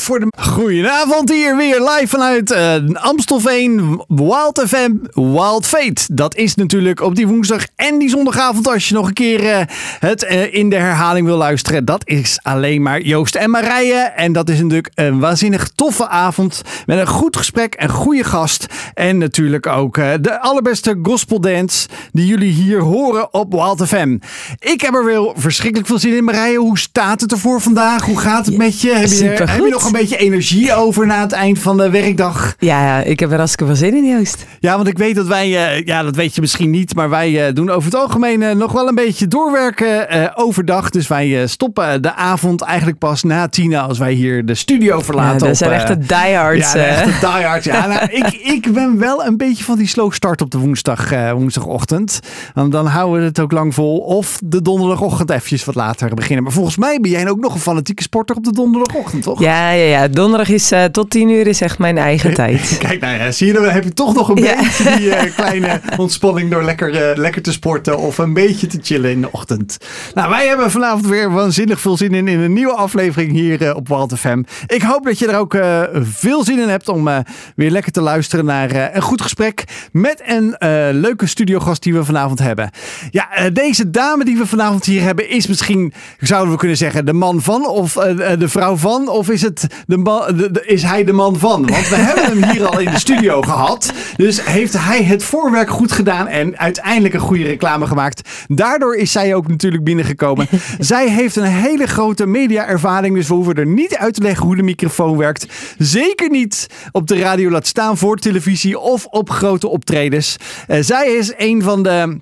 voor de... Goedenavond hier weer live vanuit uh, Amstelveen, Wild FM, Wild Fate. Dat is natuurlijk op die woensdag en die zondagavond als je nog een keer uh, het uh, in de herhaling wil luisteren. Dat is alleen maar Joost en Marije. En dat is natuurlijk een waanzinnig toffe avond met een goed gesprek, een goede gast. En natuurlijk ook de allerbeste gospel dance die jullie hier horen op Wild FM. Ik heb er wel verschrikkelijk veel zin in, Marije. Hoe staat het ervoor vandaag? Hoe gaat het met je? Heb je, heb je nog een beetje energie over na het eind van de werkdag? Ja, ja ik heb er hartstikke veel zin in, Joost. Ja, want ik weet dat wij, uh, ja, dat weet je misschien niet, maar wij uh, doen over het algemeen uh, nog wel een beetje doorwerken overdag. Dus wij stoppen de avond eigenlijk pas na tien als wij hier de studio verlaten. Ja, dat zijn echte diehards. Ja, echte diehards. Ja, nou, ik, ik ben wel een beetje van die slow start op de woensdag, woensdagochtend. Want dan houden we het ook lang vol. Of de donderdagochtend eventjes wat later beginnen. Maar volgens mij ben jij ook nog een fanatieke sporter op de donderdagochtend, toch? Ja, ja, ja. Donderdag is uh, tot tien uur is echt mijn eigen tijd. Kijk, nou ja, zie je, dan heb je toch nog een beetje die uh, kleine ontspanning door lekker, uh, lekker te sporten of een beetje te chillen in de ochtend. Nou, wij hebben vanavond weer waanzinnig veel zin in, in een nieuwe aflevering hier op Walt FM. Ik hoop dat je er ook veel zin in hebt om weer lekker te luisteren naar een goed gesprek met een leuke studiogast die we vanavond hebben. Ja, deze dame die we vanavond hier hebben is misschien, zouden we kunnen zeggen, de man van of de vrouw van of is het de man, de, is hij de man van? Want we hebben hem hier al in de studio gehad. Dus heeft hij het voorwerk goed gedaan en uiteindelijk een goede reclame gemaakt. Daardoor is zij ook natuurlijk binnengekomen. zij heeft een hele grote media-ervaring, dus we hoeven er niet uit te leggen hoe de microfoon werkt. Zeker niet op de radio laat staan voor televisie of op grote optredens. Uh, zij is een van de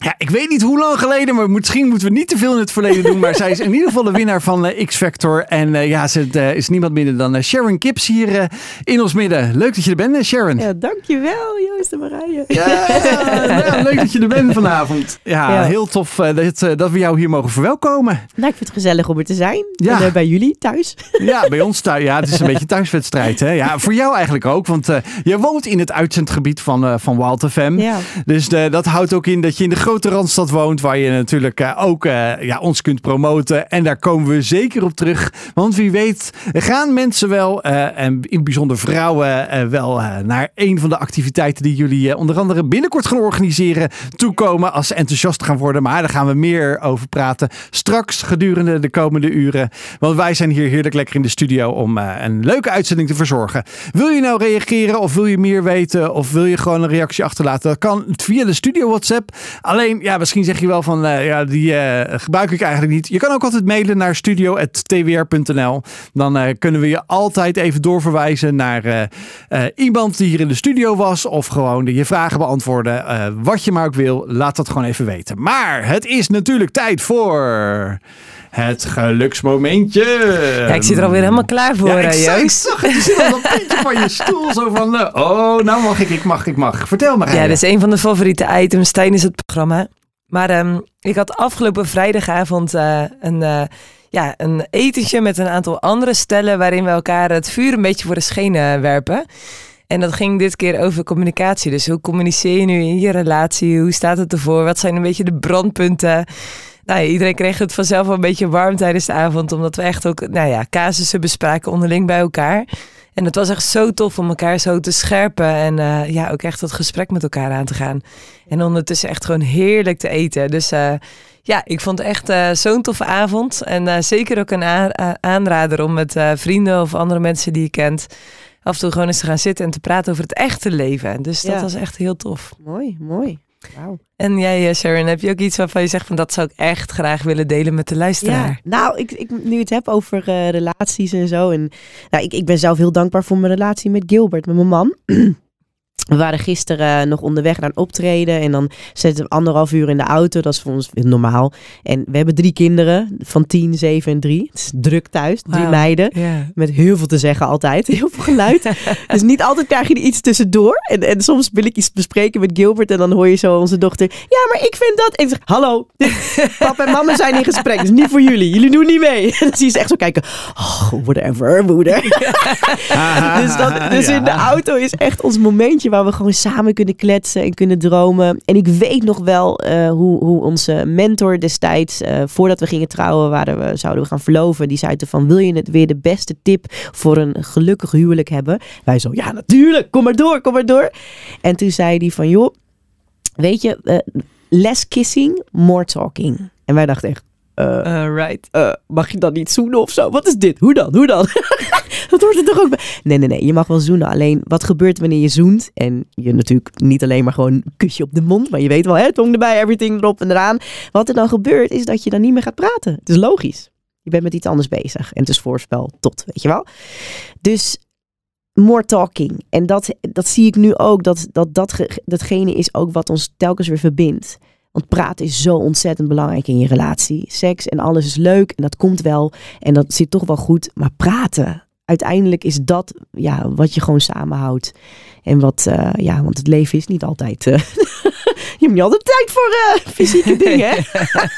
ja, ik weet niet hoe lang geleden, maar misschien moeten we niet te veel in het verleden doen. Maar zij is in ieder geval de winnaar van uh, X-Factor. En uh, ja, ze uh, is niemand minder dan Sharon Kips hier in ons midden. Leuk dat je er bent, Sharon. Ja, dankjewel, Joost en Marije. Ja, ja, leuk dat je er bent vanavond. Ja, ja. heel tof dat, dat we jou hier mogen verwelkomen. Nou, ik vind het gezellig om er te zijn. Ja. En, bij jullie thuis. Ja, bij ons thuis. Ja, het is een beetje thuiswedstrijd. Hè? Ja, voor jou eigenlijk ook. Want je woont in het uitzendgebied van, van Wild FM. Ja. Dus dat houdt ook in dat je in de grote randstad woont, waar je natuurlijk uh, ook uh, ja, ons kunt promoten. En daar komen we zeker op terug. Want wie weet gaan mensen wel, uh, en in bijzonder vrouwen, wel naar een van de activiteiten die jullie onder andere binnenkort gaan organiseren, toekomen als ze enthousiast gaan worden. Maar daar gaan we meer over praten straks gedurende de komende uren. Want wij zijn hier heerlijk lekker in de studio om een leuke uitzending te verzorgen. Wil je nou reageren of wil je meer weten of wil je gewoon een reactie achterlaten? Dat kan via de studio WhatsApp. Alleen, ja, misschien zeg je wel van, uh, ja, die uh, gebruik ik eigenlijk niet. Je kan ook altijd mailen naar studio.twr.nl. Dan uh, kunnen we je altijd even doorverwijzen naar iemand die hier in de studio was. Of gewoon je vragen beantwoorden. wat je maar ook wil, laat dat gewoon even weten. Maar het is natuurlijk tijd voor... Het geluksmomentje. Ja, ik zit er alweer helemaal klaar voor, ja, ik, zag, ik zag het. Je zit op dat puntje van je stoel. Zo van, oh, nou mag ik, ik mag, ik mag. Vertel maar. Ja, dat is een van de favoriete items tijdens het programma. Maar um, ik had afgelopen vrijdagavond uh, een, uh, ja, een etentje met een aantal andere stellen waarin we elkaar het vuur een beetje voor de schenen werpen. En dat ging dit keer over communicatie. Dus hoe communiceer je nu in je relatie? Hoe staat het ervoor? Wat zijn een beetje de brandpunten? Nou, iedereen kreeg het vanzelf wel een beetje warm tijdens de avond, omdat we echt ook, nou ja, casussen bespraken onderling bij elkaar. En het was echt zo tof om elkaar zo te scherpen en uh, ja, ook echt dat gesprek met elkaar aan te gaan. En ondertussen echt gewoon heerlijk te eten. Dus uh, ja, ik vond het echt uh, zo'n toffe avond. En zeker ook een aanrader om met vrienden of andere mensen die je kent af en toe gewoon eens te gaan zitten en te praten over het echte leven. Dus dat was echt heel tof. Mooi, mooi. Wow. En jij, Sharon, heb je ook iets waarvan je zegt van dat zou ik echt graag willen delen met de luisteraar? Ja, nou, ik, ik nu het heb over uh, relaties en zo. En nou, ik, ik ben zelf heel dankbaar voor mijn relatie met Gilbert, met mijn man. We waren gisteren nog onderweg naar een optreden en dan zetten we anderhalf uur in de auto. Dat is voor ons normaal. En we hebben drie kinderen van tien, zeven en drie. Het is druk thuis, drie meiden. Met heel veel te zeggen altijd, heel veel geluid. dus niet altijd krijg je er iets tussendoor. En, en soms wil ik iets bespreken met Gilbert en dan hoor je zo onze dochter. Ja, maar ik vind dat. En ik zeg, hallo, papa en mama zijn in gesprek. Dus niet voor jullie. Jullie doen niet mee. En dan zie je ze echt zo kijken. Oh, whatever, moeder. dus dat, dus in de auto is echt ons momentje waar waar we gewoon samen kunnen kletsen en kunnen dromen. En ik weet nog wel uh, hoe, hoe onze mentor destijds, uh, voordat we gingen trouwen, waren we, zouden we gaan verloven. Die zei van, wil je het weer de beste tip voor een gelukkig huwelijk hebben? Wij zo, ja natuurlijk, kom maar door, kom maar door. En toen zei hij van, joh, weet je, uh, less kissing, more talking. En wij dachten echt, right. Mag je dan niet zoenen of zo? Wat is dit? Hoe dan? Hoe dan? dat hoort er toch ook? Nee, nee, nee. Je mag wel zoenen. Alleen wat gebeurt wanneer je zoent? En je natuurlijk niet alleen maar gewoon een kusje op de mond. Maar je weet wel, hè, tong erbij, everything erop en eraan. Wat er dan gebeurt is dat je dan niet meer gaat praten. Het is logisch. Je bent met iets anders bezig. En het is voorspel tot, weet je wel. Dus more talking. En dat, dat zie ik nu ook. Dat, dat, dat datgene is ook wat ons telkens weer verbindt. Want praten is zo ontzettend belangrijk in je relatie. Seks en alles is leuk en dat komt wel en dat zit toch wel goed. Maar praten, uiteindelijk is dat ja, wat je gewoon samenhoudt. En wat, uh, ja, want het leven is niet altijd. Uh, je hebt niet altijd tijd voor uh, fysieke dingen.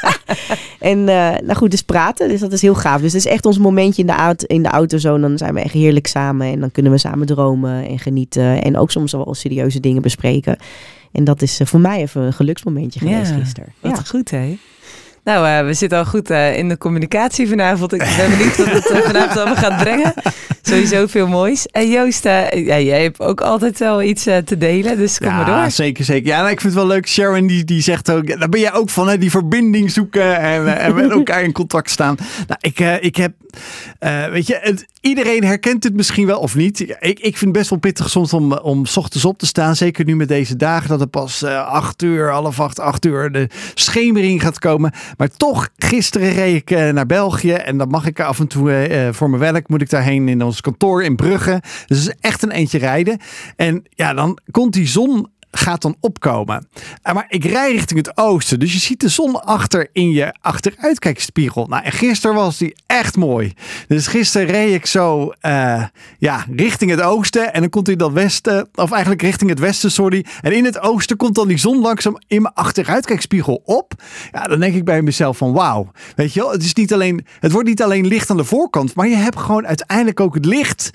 en nou goed, dus praten, dus dat is heel gaaf. Dus het is echt ons momentje in de, auto, in de auto zo. En dan zijn we echt heerlijk samen. En dan kunnen we samen dromen en genieten. En ook soms wel serieuze dingen bespreken. En dat is voor mij even een geluksmomentje geweest ja, gisteren. Wat ja. goed, hè? Nou, uh, we zitten al goed uh, in de communicatie vanavond. Ik ben benieuwd wat het uh, vanavond allemaal gaat brengen. Sowieso veel moois. En Joost, ja, jij hebt ook altijd wel iets te delen, dus kom ja, maar door. Ja, zeker, zeker. Ja, nou, ik vind het wel leuk. Sharon die, die zegt ook, daar ben jij ook van, hè, die verbinding zoeken en, en met elkaar in contact staan. Nou, ik, ik heb, weet je, het, iedereen herkent het misschien wel of niet. Ik, ik vind het best wel pittig soms om, om s ochtends op te staan. Zeker nu met deze dagen, dat het pas acht uur, half acht, acht uur de schemering gaat komen. Maar toch, gisteren reed ik uh, naar België en dan mag ik af en toe voor mijn werk moet ik daarheen in ons kantoor in Brugge. Dus het is echt een eentje rijden. En ja, dan komt die zon gaat dan opkomen. Maar ik rij richting het oosten. Dus je ziet de zon achter in je achteruitkijkspiegel. Nou, en gisteren was die echt mooi. Dus gisteren reed ik zo uh, ja, richting het oosten. En dan komt hij dat westen. Of eigenlijk richting het westen, sorry. En in het oosten komt dan die zon langzaam in mijn achteruitkijkspiegel op. Ja, dan denk ik bij mezelf van wauw. Weet je wel, het, is niet alleen, het wordt niet alleen licht aan de voorkant. Maar je hebt gewoon uiteindelijk ook het licht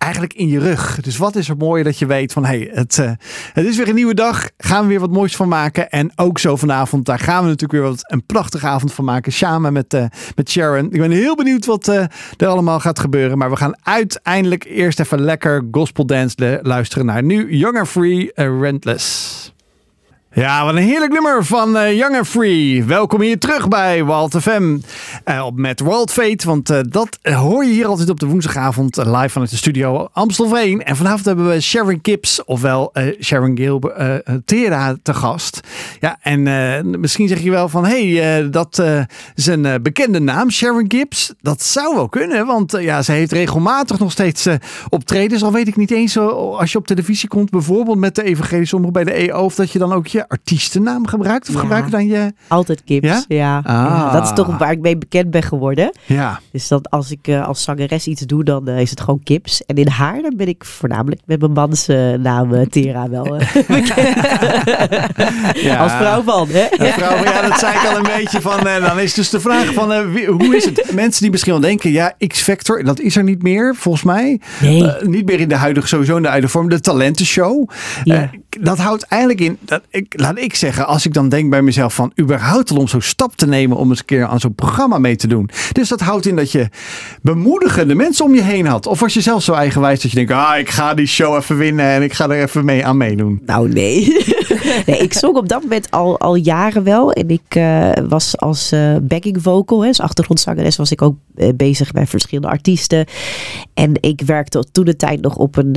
eigenlijk in je rug. Dus wat is er mooier dat je weet van hey, het, uh, het is weer een nieuwe dag. Gaan we weer wat moois van maken. En ook zo vanavond, daar gaan we natuurlijk weer wat een prachtige avond van maken. Samen met, uh, met Sharon. Ik ben heel benieuwd wat uh, er allemaal gaat gebeuren. Maar we gaan uiteindelijk eerst even lekker gospel dance luisteren naar nu Young and Free Rentless. Ja, wat een heerlijk nummer van uh, Young and Free. Welkom hier terug bij Walt FM uh, op met World Fate. Want uh, dat hoor je hier altijd op de woensdagavond live vanuit de studio Amstelveen. En vanavond hebben we Sharon Kips, ofwel Sharon Gil Tera te gast. Ja, en misschien zeg je wel van, hey, dat is een bekende naam, Sharon Gibbs. Dat zou wel kunnen, want ja, ze heeft regelmatig nog steeds optredens. Al weet ik niet eens, als je op televisie komt, bijvoorbeeld met de evangelische omroep bij de EO, of dat je dan ook je artiestennaam gebruikt? Of Ja. gebruik je dan je... Altijd Kips. Ja? Ja? Ah. Ja, Dat is toch waar ik mee bekend ben geworden. Ja. Dus dat als ik eh, als zangeres iets doe, dan eh, is het gewoon Kips. En in haar, dan ben ik voornamelijk met mijn mans eh, naam Tera wel ja. als vrouw van. Hè? Ja, vrouw, ja, dat zei ik al een beetje van. eh, dan is dus de vraag van wie- hoe is het? Mensen die misschien wel denken, ja, X-Factor, dat is er niet meer, volgens mij. Nee. Niet meer in de huidige, sowieso in de huidige vorm. De talentenshow. Ja. Dat houdt eigenlijk in, dat ik, laat ik zeggen, als ik dan denk bij mezelf van, überhaupt al om zo'n stap te nemen om eens een keer aan zo'n programma mee te doen. Dus dat houdt in dat je bemoedigende mensen om je heen had. Of was je zelf zo eigenwijs dat je denkt, ah, ik ga die show even winnen en ik ga er even mee aan meedoen. Nou, nee. nee. Ik zong op dat moment al, al jaren wel. En ik eh, was als eh, backing vocal, als achtergrondzangeres, was ik ook eh, bezig bij verschillende artiesten. En ik werkte toen de tijd nog op een,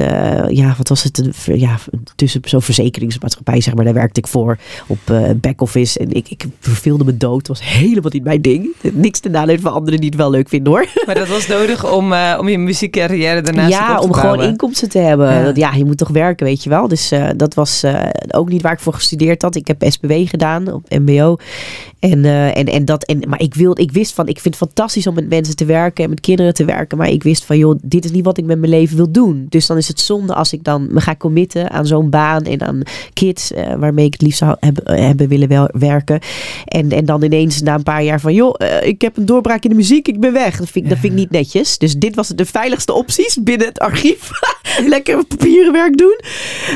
ja, wat was het? Een, ja, tussen zo'n verzekeringsmaatschappij, zeg maar. Daar werkte ik voor op eh back-office. En ik, ik verveelde me dood. Het was helemaal niet mijn ding. Niks te nadelen van anderen die het wel leuk vinden hoor. Maar dat was nodig om, eh, om je muziekcarrière daarnaast ja, te om gewoon inkomsten te hebben. Ja. Ja. ja, je moet toch werken, weet je wel. Dus eh, dat was ook niet waar ik voor gestudeerd had. Ik heb SPW gedaan op MBO. En, en, en dat, en, maar ik, wil, ik wist van, ik vind het fantastisch om met mensen te werken en met kinderen te werken. Maar ik wist van, joh, dit is niet wat ik met mijn leven wil doen. Dus dan is het zonde als ik dan me ga committen aan zo'n baan en aan kids waarmee ik het liefst zou hebben, hebben willen wel werken. En, en dan ineens na een paar jaar van, joh, eh, ik heb een doorbraak in de muziek, ik ben weg. Dat vind, ik- dat vind ik niet netjes. Dus dit was de veiligste opties binnen het archief. lekker papieren werk doen.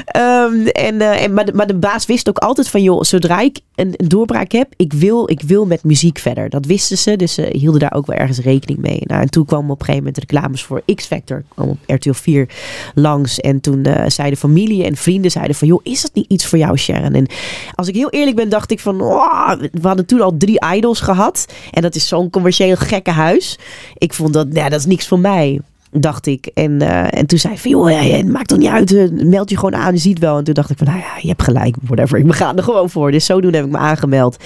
Ehm, en, eh, en, maar, de, maar de baas wist ook altijd van, joh, zodra ik een, een doorbraak heb, ik wil, ik wil met muziek verder. Dat wisten ze, dus ze hielden daar ook wel ergens rekening mee. Nou, en toen kwamen op een gegeven moment reclames voor X-Factor, kwam op RTL 4 langs. En toen uh, zeiden familie en vrienden zeiden van, joh, is dat niet iets voor jou, Sharon? En als ik heel eerlijk ben, dacht ik van, oh, we hadden toen al drie idols gehad. En dat is zo'n commercieel gekke huis. Ik vond dat, nou, dat is niks voor mij dacht ik. En, uh, en toen zei hij joh, ja, maakt toch niet uit, uh, meld je gewoon aan, je ziet wel. En toen dacht ik van, nou ja, je hebt gelijk, whatever, ik ga er gewoon voor. Dus zodoende heb ik me aangemeld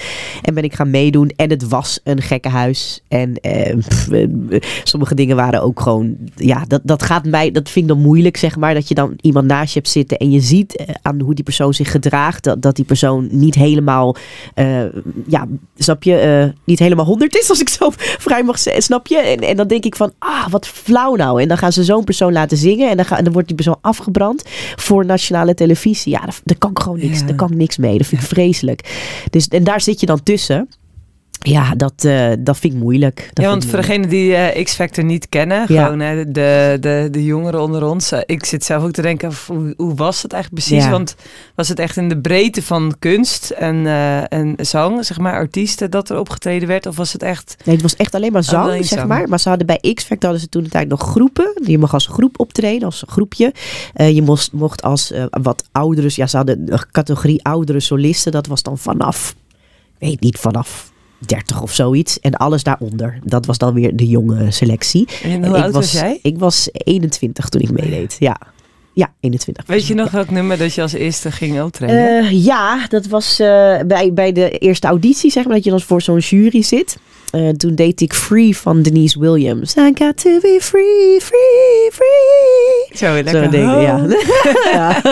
en ben ik gaan meedoen. En het was een gekke huis. En pff, sommige dingen waren ook gewoon, ja, dat, dat gaat mij, dat vind ik dan moeilijk, zeg maar. Dat je dan iemand naast je hebt zitten en je ziet aan hoe die persoon zich gedraagt, dat, dat die persoon niet helemaal, ja, snap je, niet helemaal honderd is, als ik zo vrij mag zeggen, snap je? En, en dan denk ik van, ah, wat flauw nou. En dan gaan ze zo'n persoon laten zingen. En dan, ga, en dan wordt die persoon afgebrand voor nationale televisie. Ja, daar, daar kan ik gewoon niks, ja. daar kan ik niks mee. Dat vind ik vreselijk. Dus, en daar zit je dan tussen. Ja, dat, uh, dat vind ik moeilijk. Dat ja, want voor degenen die uh, X-Factor niet kennen, ja. gewoon hè, de, de, de jongeren onder ons. Uh, ik zit zelf ook te denken, hoe, hoe was het eigenlijk precies? Ja. Want was het echt in de breedte van kunst en, en zang, zeg maar, artiesten dat er opgetreden werd? Of was het echt... Nee, het was echt alleen maar zang, alleen zeg zang. maar. Maar ze hadden bij X-Factor hadden ze toen de tijd nog groepen. Je mocht als groep optreden, als groepje. je mocht, mocht als wat oudere, ja, ze hadden een categorie oudere solisten. Dat was dan vanaf, ik weet niet, vanaf 30 of zoiets. En alles daaronder. Dat was dan weer de jonge selectie. En hoe ik oud was, jij? Ik was 21 toen ik meedeed. Ja. Ja, 21. Weet je nog ja. welk nummer dat je als eerste ging optreden? Uh, ja, dat was uh, bij, bij de eerste auditie, zeg maar, dat je dan voor zo'n jury zit. Uh, toen deed ik Free van Denise Williams. I got to be free, free, free. Zo, lekker. Zo dingen, oh. ja. ja.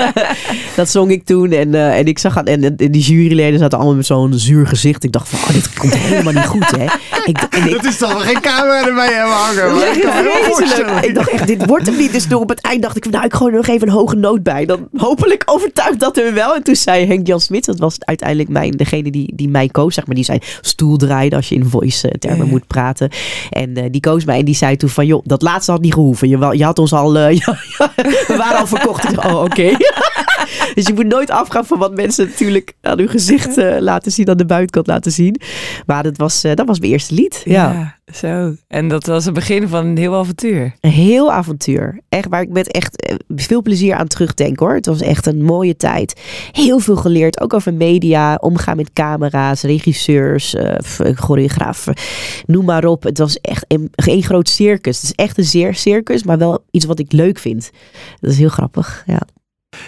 Dat zong ik toen en, uh, en ik zag aan, en, en die juryleden zaten allemaal met zo'n zuur gezicht. Ik dacht van, oh, dit komt helemaal niet goed, hè. Ik, dat is toch geen camera erbij hebben hangen. Ja, ik, kan ik dacht echt, dit wordt hem niet. Dus door op het eind dacht ik nou, ik gooi er nog even een hoge noot bij. Dan hopelijk overtuigt dat hem wel. En toen zei Henk-Jan Smit, dat was uiteindelijk mijn, degene die, die mij koos, zeg maar, die zijn stoel draaide als je in voice termen ja. moet praten. En uh, die koos mij en die zei toen van, joh, dat laatste had niet gehoeven. Je, je had ons al, uh, ja, we waren al verkocht. Ik dacht, oh, oké. Okay. dus je moet nooit afgaan van wat mensen natuurlijk aan hun gezicht uh, laten zien, aan de buitenkant laten zien. Maar dat was, dat was mijn eerste lied. Ja. ja. Zo, en dat was het begin van een heel avontuur. Een heel avontuur. Echt waar ik met echt veel plezier aan terugdenk hoor. Het was echt een mooie tijd. Heel veel geleerd, ook over media, omgaan met camera's, regisseurs, uh, choreografen, noem maar op. Het was echt een, een groot circus. Het is echt een zeer circus, maar wel iets wat ik leuk vind. Dat is heel grappig, ja.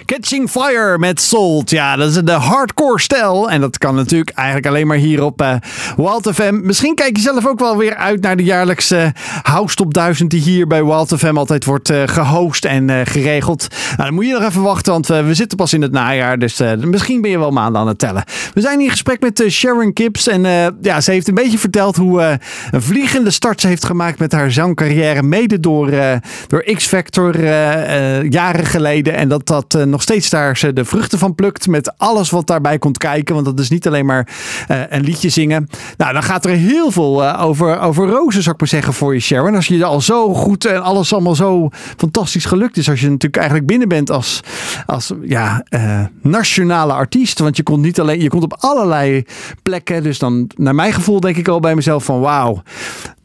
Catching Fire met Salt. Ja, dat is de hardcore stijl. En dat kan natuurlijk eigenlijk alleen maar hier op uh, Wild FM. Misschien kijk je zelf ook wel weer uit naar de jaarlijkse House Top 1000 die hier bij Wild FM altijd wordt uh, gehost en uh, geregeld. Nou, dan moet je nog even wachten, want we zitten pas in het najaar. Dus misschien ben je wel maanden aan het tellen. We zijn in gesprek met Sharon Kips. En ja, ze heeft een beetje verteld hoe een vliegende start ze heeft gemaakt met haar zangcarrière. Mede door, door X-Factor jaren geleden. En dat dat uh, nog steeds daar ze de vruchten van plukt. Met alles wat daarbij komt kijken. Want dat is niet alleen maar uh, een liedje zingen. Nou, dan gaat er heel veel uh, over, over rozen, zou ik maar zeggen, voor je Sharon. Als je al zo goed en alles allemaal zo fantastisch gelukt is. Als je natuurlijk eigenlijk binnen bent als, als ja, nationale artiest. Want je komt niet alleen, je komt op allerlei plekken. Dus dan, naar mijn gevoel, denk ik al bij mezelf van wauw.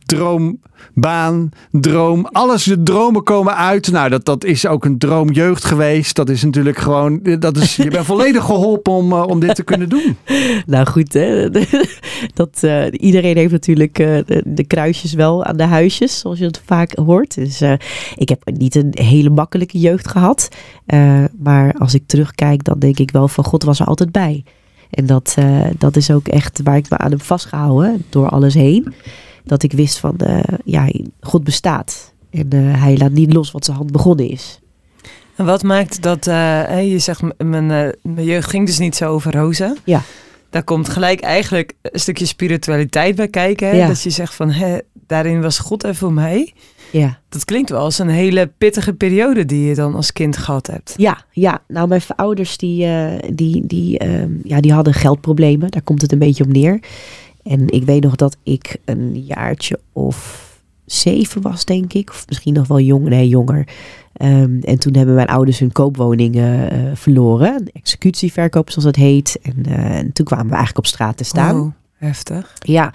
Droom baan, droom. Alles, de dromen komen uit. Nou, dat, dat is ook een droomjeugd geweest. Dat is natuurlijk gewoon, dat is, je bent volledig geholpen om, uh, om dit te kunnen doen. Nou goed, hè. Dat, uh, iedereen heeft natuurlijk de, de, kruisjes wel aan de huisjes, zoals je het vaak hoort. Dus ik heb niet een hele makkelijke jeugd gehad. maar als ik terugkijk, dan denk ik wel van God was er altijd bij. En dat, dat is ook echt waar ik me aan heb vastgehouden door alles heen dat ik wist van, uh, ja, God bestaat. En uh, hij laat niet los wat zijn hand begonnen is. En wat maakt dat, uh, je zegt, mijn, mijn jeugd ging dus niet zo over rozen. Ja. Daar komt gelijk eigenlijk een stukje spiritualiteit bij kijken. Ja. Dat je zegt van, hè, daarin was God er voor mij. Ja. Dat klinkt wel als een hele pittige periode die je dan als kind gehad hebt. Ja, ja. nou mijn ouders die, uh, die, die, uh, ja, die hadden geldproblemen. Daar komt het een beetje op neer. En ik weet nog dat ik een jaartje of zeven was, denk ik. Of misschien nog wel jong, nee, jonger. Ehm, en toen hebben mijn ouders hun koopwoning eh, verloren. Executieverkoop, zoals dat heet. En, eh, en toen kwamen we eigenlijk op straat te staan. Oh, heftig. Ja,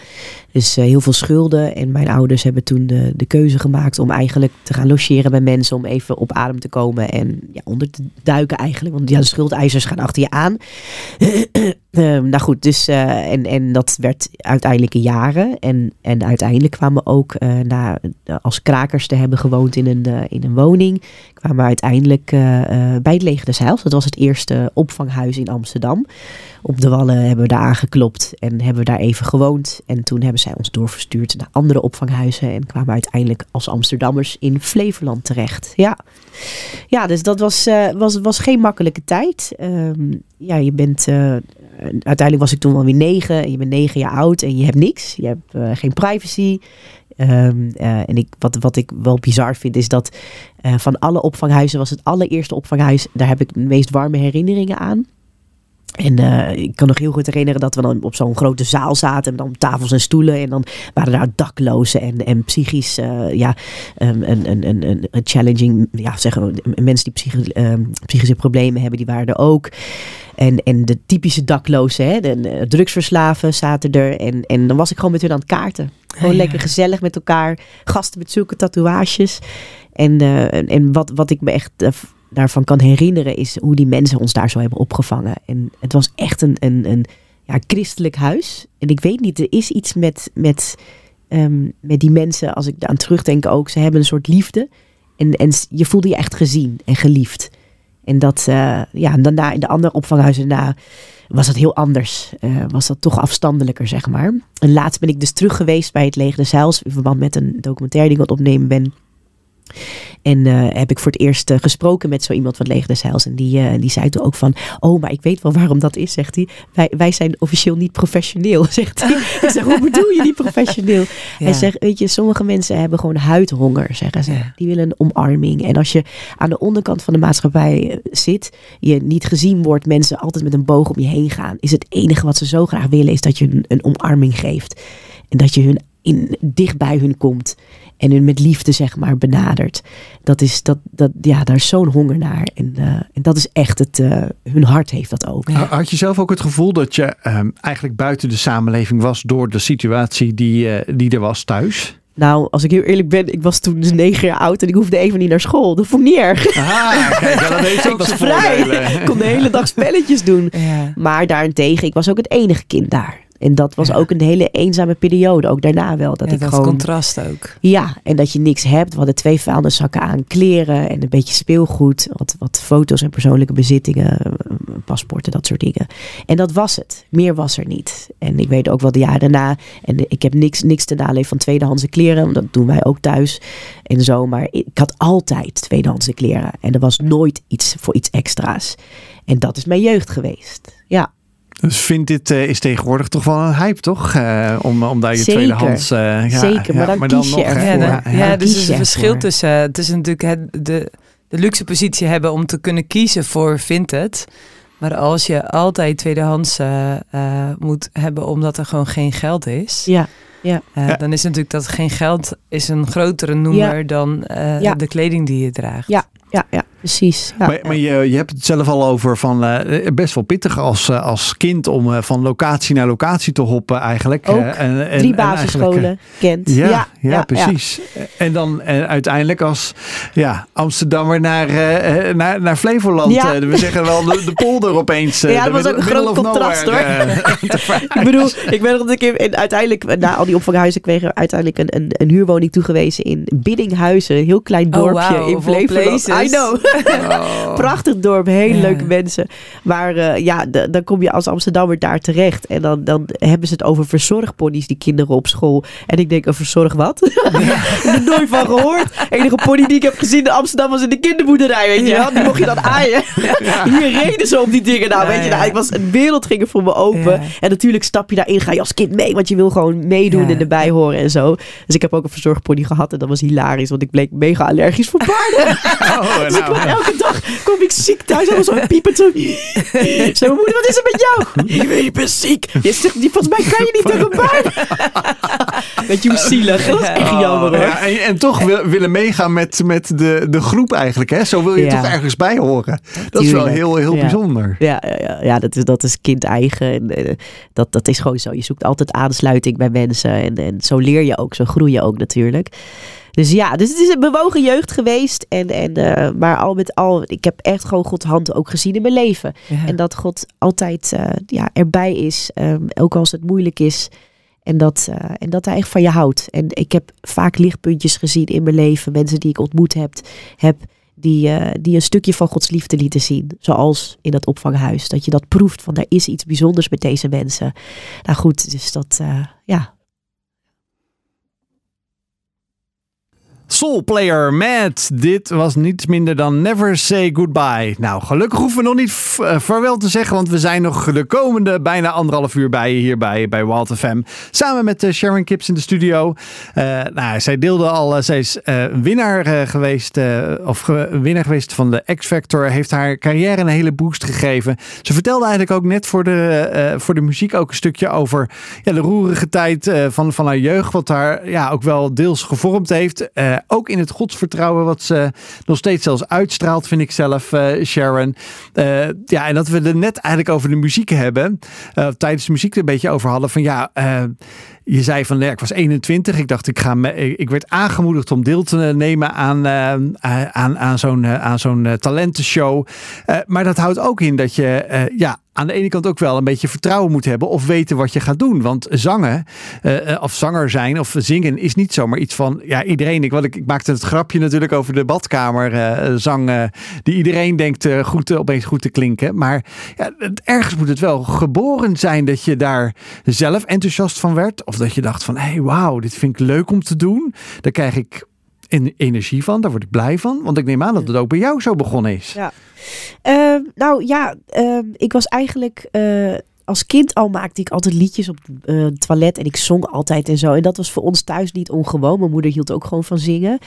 dus eh, heel veel schulden. En mijn ouders hebben toen de, de keuze gemaakt om eigenlijk te gaan logeren bij mensen. Om even op adem te komen en ja, onder te duiken eigenlijk. Want ja, de schuldeisers gaan achter je aan. Ehm, nou goed, dus eh, en, en dat werd uiteindelijk jaren. En, en uiteindelijk kwamen we ook eh, na, als krakers te hebben gewoond in een, eh, in een woning. Kwamen we uiteindelijk bij het Leger des. Dat was het eerste opvanghuis in Amsterdam. Op de Wallen hebben we daar aangeklopt en hebben we daar even gewoond. En toen hebben zij ons doorverstuurd naar andere opvanghuizen. En kwamen uiteindelijk als Amsterdammers in Flevoland terecht. Ja, ja dus dat was, was, was geen makkelijke tijd. Ehm, ja, je bent... uiteindelijk was ik toen alweer negen. Je bent negen jaar oud en je hebt niks. Je hebt eh, geen privacy. Ehm, eh, en ik, wat, wat ik wel bizar vind is dat eh, van alle opvanghuizen was het allereerste opvanghuis. Daar heb ik de meest warme herinneringen aan. En eh, ik kan nog heel goed herinneren dat we dan op zo'n grote zaal zaten. En dan tafels en stoelen. En dan waren daar daklozen en, en psychisch, eh, ja, um, een, een, een, een- challenging, ja, zeggen we, mensen die psychi- ehm, psychische problemen hebben, die waren er ook. En, en de typische daklozen, hè, de, drugsverslaven zaten er. En, en dan was ik gewoon met hun aan het kaarten. Gewoon Ja. lekker gezellig met elkaar. Gasten met zulke tatoeages. En, eh, en- wat, wat ik me echt daarvan kan herinneren is hoe die mensen ons daar zo hebben opgevangen. En het was echt een, een, een ja, christelijk huis. En ik weet niet, er is iets met, met, ehm, met die mensen, als ik aan terugdenk ook. Ze hebben een soort liefde. En, en je voelde je echt gezien en geliefd. En dat, eh, ja, en daarna in de andere opvanghuizen was dat heel anders. Eh, was dat toch afstandelijker, zeg maar. En laatst ben ik dus terug geweest bij het Leger des Heils. In verband met een documentaire die ik aan het opnemen ben. En eh, heb ik voor het eerst eh, gesproken met zo iemand van het Leger des Heils. En die, eh, die zei toen ook van... Oh, maar ik weet wel waarom dat is, zegt hij. Wij, wij zijn officieel niet professioneel, zegt hij. ik zeg, hoe bedoel je niet professioneel? Hij Ja. zegt, weet je, sommige mensen hebben gewoon huidhonger, zeggen ze. Ja. Die willen een omarming. En als je aan de onderkant van de maatschappij zit, je niet gezien wordt, mensen altijd met een boog om je heen gaan, is het enige wat ze zo graag willen, is dat je hun een omarming geeft. En dat je hun in, dicht bij hun komt. En hun met liefde, zeg maar, benadert. Dat is, dat, dat, ja, daar is zo'n honger naar. En, eh, en dat is echt het, eh, hun hart heeft dat ook. Ja. Had je zelf ook het gevoel dat je ehm, eigenlijk buiten de samenleving was door de situatie die, eh, die er was thuis? Nou, als ik heel eerlijk ben, ik was toen dus negen jaar oud en ik hoefde even niet naar school. Dat vond ik niet erg. Ah, kijk, ja, dat heeft ook ik was vrij. Ik kon de hele dag spelletjes doen. Ja. Maar daarentegen, ik was ook het enige kind daar. En dat was Ja. ook een hele eenzame periode. Ook daarna wel. Dat Ja, ik dat gewoon. contrast ook. Ja, en dat je niks hebt. We hadden twee vuilniszakken aan kleren en een beetje speelgoed. Wat, wat foto's en persoonlijke bezittingen, paspoorten, dat soort dingen. En dat was het. Meer was er niet. En ik weet ook wel de jaren daarna. En ik heb niks, niks te naleven van tweedehandse kleren. want Dat doen wij ook thuis en zo. Maar ik had altijd tweedehandse kleren. En er was nooit iets voor iets extra's. En dat is mijn jeugd geweest. Ja. Dus vind dit eh, is tegenwoordig toch wel een hype, toch? Eh, om, om daar je Zeker. tweedehands... eh, ja, Zeker, maar ja, dan kies je nog, ervoor. Ja, ja, ja, ja. dus het verschil ervoor. tussen... Het is natuurlijk het, de, de luxe positie hebben om te kunnen kiezen voor vintage. Maar als je altijd tweedehands eh, eh, moet hebben omdat er gewoon geen geld is... Ja. eh, Ja. dan is natuurlijk dat geen geld is een grotere noemer dan eh, Ja. de kleding die je draagt. Ja. Ja, ja precies. Ja, Maar, maar je, je hebt het zelf al over van eh, best wel pittig als, eh, als kind om eh, van locatie naar locatie te hoppen eigenlijk. Ook. Eh, en, en- Drie basisscholen kent. Ja, ja, precies. En dan uiteindelijk als ja, Amsterdammer naar, naar, naar Flevoland. Ja. eh, we zeggen wel de, de polder opeens. eh, Ja, dat was ook een groot contrast, nowhere, eh, Ik bedoel, ik ben nog dat ik in, in- uiteindelijk, na al die opvanghuizen, kregen we uiteindelijk een, een, een huurwoning toegewezen in Biddinghuizen. Een heel klein Oh, dorpje in Flevoland. I know. oh. Prachtig dorp, hele Ja. leuke mensen. Maar eh, ja, dan kom je als Amsterdammer daar terecht. En dan, dan hebben ze het over verzorgponies, die kinderen op school. En ik denk, een verzorg wat? ik heb er nooit van gehoord. enige pony die ik heb gezien in Amsterdam was in de kinderboerderij, weet je wel. Die mocht je dan aaien. Hier reden ze op die dingen. Nou, weet je, nou, ik was, een wereld ging er voor me open. En natuurlijk stap je daarin, ga je als kind mee. Want je wil gewoon meedoen en erbij horen en zo. Dus ik heb ook een verzorgpony gehad. En dat was hilarisch, want ik bleek mega allergisch voor paarden. Oh, Dus ik nou. elke dag kom ik ziek thuis. En zo piepend zo. Zo, moeder, wat is er met jou? Ik weet, ik ben ziek. Je zegt, die- volgens mij kan je niet tegen mij. Weet je hoe zielig? Dat is echt jammer hoor. Ja, en, en toch wil- willen meegaan met, met de, de groep eigenlijk. Hè? Zo wil je Ja. toch ergens bij horen. Dat is wel heel, heel Ja. bijzonder. Ja, ja, ja, ja dat, is, dat is kind-eigen. En, eh, dat, dat is gewoon zo. Je zoekt altijd aansluiting bij mensen. En, en zo leer je ook, zo groei je ook natuurlijk. Dus ja, dus het is een bewogen jeugd geweest. En, en, eh, maar al met al, ik heb echt gewoon Gods hand ook gezien in mijn leven. Ja. En dat God altijd eh, ja, erbij is, ehm, ook als het moeilijk is. En dat, eh, en dat hij echt van je houdt. En ik heb vaak lichtpuntjes gezien in mijn leven. Mensen die ik ontmoet heb, heb die, die een stukje van Gods liefde lieten zien. Zoals in dat opvanghuis. Dat je dat proeft van er is iets bijzonders met deze mensen. Nou goed, dus dat, ja. Soul Player Matt. Dit was niets minder dan Never Say Goodbye. Nou, gelukkig hoeven we nog niet eh, vaarwel te zeggen, want we zijn nog de komende bijna anderhalf uur bij je hier bij, bij Wild FM. Samen met eh, Sharon Kips in de studio. Eh, nou, zij deelde al, zij is winnaar geweest, of winnaar geweest van de X Factor. Heeft haar carrière een hele boost gegeven. Ze vertelde eigenlijk ook net voor de, voor de muziek ook een stukje over ja, de roerige tijd van, van haar jeugd. Wat haar ja, ook wel deels gevormd heeft. Ook in het godsvertrouwen wat ze nog steeds zelfs uitstraalt, vind ik zelf, eh, Sharon. Eh, ja, en dat we er net eigenlijk over de muziek hebben. eh, tijdens de muziek er een beetje over hadden. Van ja, je zei van, ja, ik was 21. Ik dacht, ik, ga me, ik werd aangemoedigd om deel te nemen aan, aan, aan zo'n aan zo'n talentenshow. Maar dat houdt ook in dat je ja, aan de ene kant ook wel een beetje vertrouwen moet hebben of weten wat je gaat doen. Want zangen, eh, eh, of zanger zijn of zingen is niet zomaar iets van, ja, iedereen. Ik, wat ik, ik maakte het grapje natuurlijk over de badkamer eh, zang, die iedereen denkt goed, opeens goed te klinken. Maar ja, ergens moet het wel geboren zijn dat je daar zelf enthousiast van werd. Of dat je dacht van, hé, hey, wauw, dit vind ik leuk om te doen. Daar krijg ik en- energie van, daar word ik blij van. Want ik neem aan dat het ook bij jou zo begonnen is. Ja. Ehm, nou ja, ehm, ik was eigenlijk. eh, als kind al maakte ik altijd liedjes op eh, het toilet en ik zong altijd en zo. En dat was voor ons thuis niet ongewoon. Mijn moeder hield ook gewoon van zingen.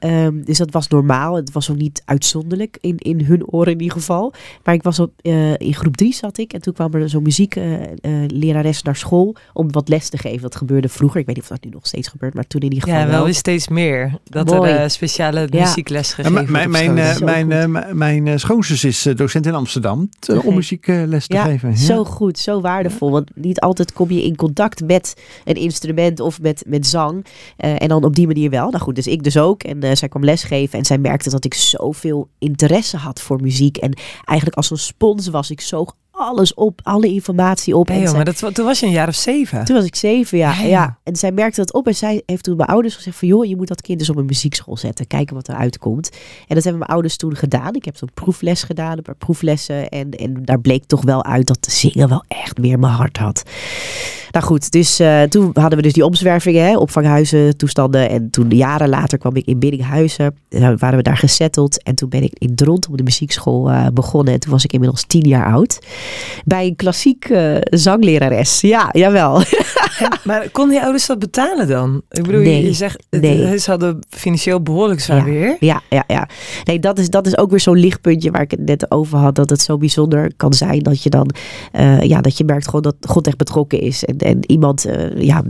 Ehm, dus dat was normaal. Het was ook niet uitzonderlijk in, in hun oren in ieder geval. Maar ik was op, eh, in groep drie zat ik. En toen kwam er zo'n muzieklerares naar school om wat les te geven. Dat gebeurde vroeger. Ik weet niet of dat nu nog steeds gebeurt, maar toen in ieder geval Ja, wel weer steeds meer. Dat Mooi. er eh, speciale Ja. muziekles Ja, gegeven mijn wordt mijn, eh, mijn, eh, mijn eh, schoonzus is eh, docent in Amsterdam eh, om muziekles te Ja, geven. Ja. Zo goed, zo waardevol. Want niet altijd kom je in contact met een instrument of met, met zang. Eh, en dan op die manier wel. Nou goed, dus ik dus ook. En eh, zij kwam lesgeven en zij merkte dat ik zoveel interesse had voor muziek. En eigenlijk als een spons was ik zoog alles op, alle informatie op. Nee, en joh, zij- maar dat, toen was je een jaar of zeven. toen was ik zeven, ja, Ja, ja. ja. En zij merkte dat op en zij heeft toen mijn ouders gezegd van... joh, je moet dat kind eens op een muziekschool zetten. Kijken wat eruit komt. En dat hebben mijn ouders toen gedaan. Ik heb zo'n proefles gedaan, een paar proeflessen. En, en daar bleek toch wel uit dat zingen wel echt meer mijn hart had. Nou goed, dus eh, toen hadden we dus die omzwervingen, hè, opvanghuizen, toestanden. En toen jaren later kwam ik in Biddinghuizen. En waren we daar gesetteld. En toen ben ik in Dronten op de muziekschool eh, begonnen. En toen was ik inmiddels tien jaar oud. Bij een klassiek eh, zanglerares. Ja, jawel. Maar konden je ouders dat betalen dan? Ik bedoel, je- Nee, je zegt, nee. ze hadden financieel behoorlijk zwaar Ja. weer. Ja, ja, ja. Nee, dat is, dat is ook weer zo'n lichtpuntje waar ik het net over had. Dat het zo bijzonder kan zijn dat je dan, ja, dat je merkt gewoon dat God echt betrokken is. En, en iemand, eh, ja,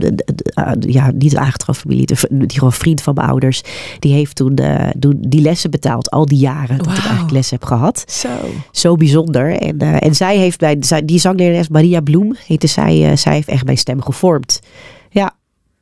ah, ja, niet een aangetroffen familie, de, die gewoon vriend van mijn ouders, die heeft toen, eh, toen die lessen betaald. Al die jaren dat ik eigenlijk les heb gehad. Zo. Zo bijzonder. En, eh, en zij heeft bij, zij, die zanglerares Maria Bloem, heette zij, eh, zij heeft echt mijn stem gevormd.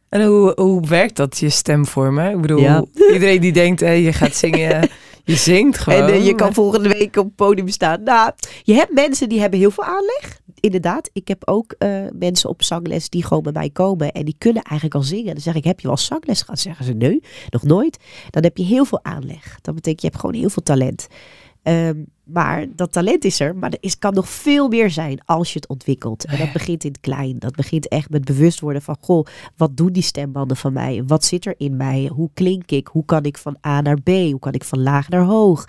En hoe, hoe werkt dat, je stem vormen? Ik bedoel, Ja. iedereen die denkt, hé, je gaat zingen, je zingt gewoon. En eh, je kan volgende week op het podium staan. Nou, je hebt mensen die hebben heel veel aanleg. Inderdaad, ik heb ook eh, mensen op zangles die gewoon bij mij komen en die kunnen eigenlijk al zingen. Dan zeg ik, heb je wel zangles gehad? Zeggen ze, nee, nog nooit. Dan heb je heel veel aanleg. Dat betekent, je hebt gewoon heel veel talent. Ehm, maar dat talent is er, maar er is, kan nog veel meer zijn als je het ontwikkelt. En dat begint in het klein. Dat begint echt met bewust worden van, goh, wat doen die stembanden van mij? Wat zit er in mij? Hoe klink ik? Hoe kan ik van A naar B? Hoe kan ik van laag naar hoog?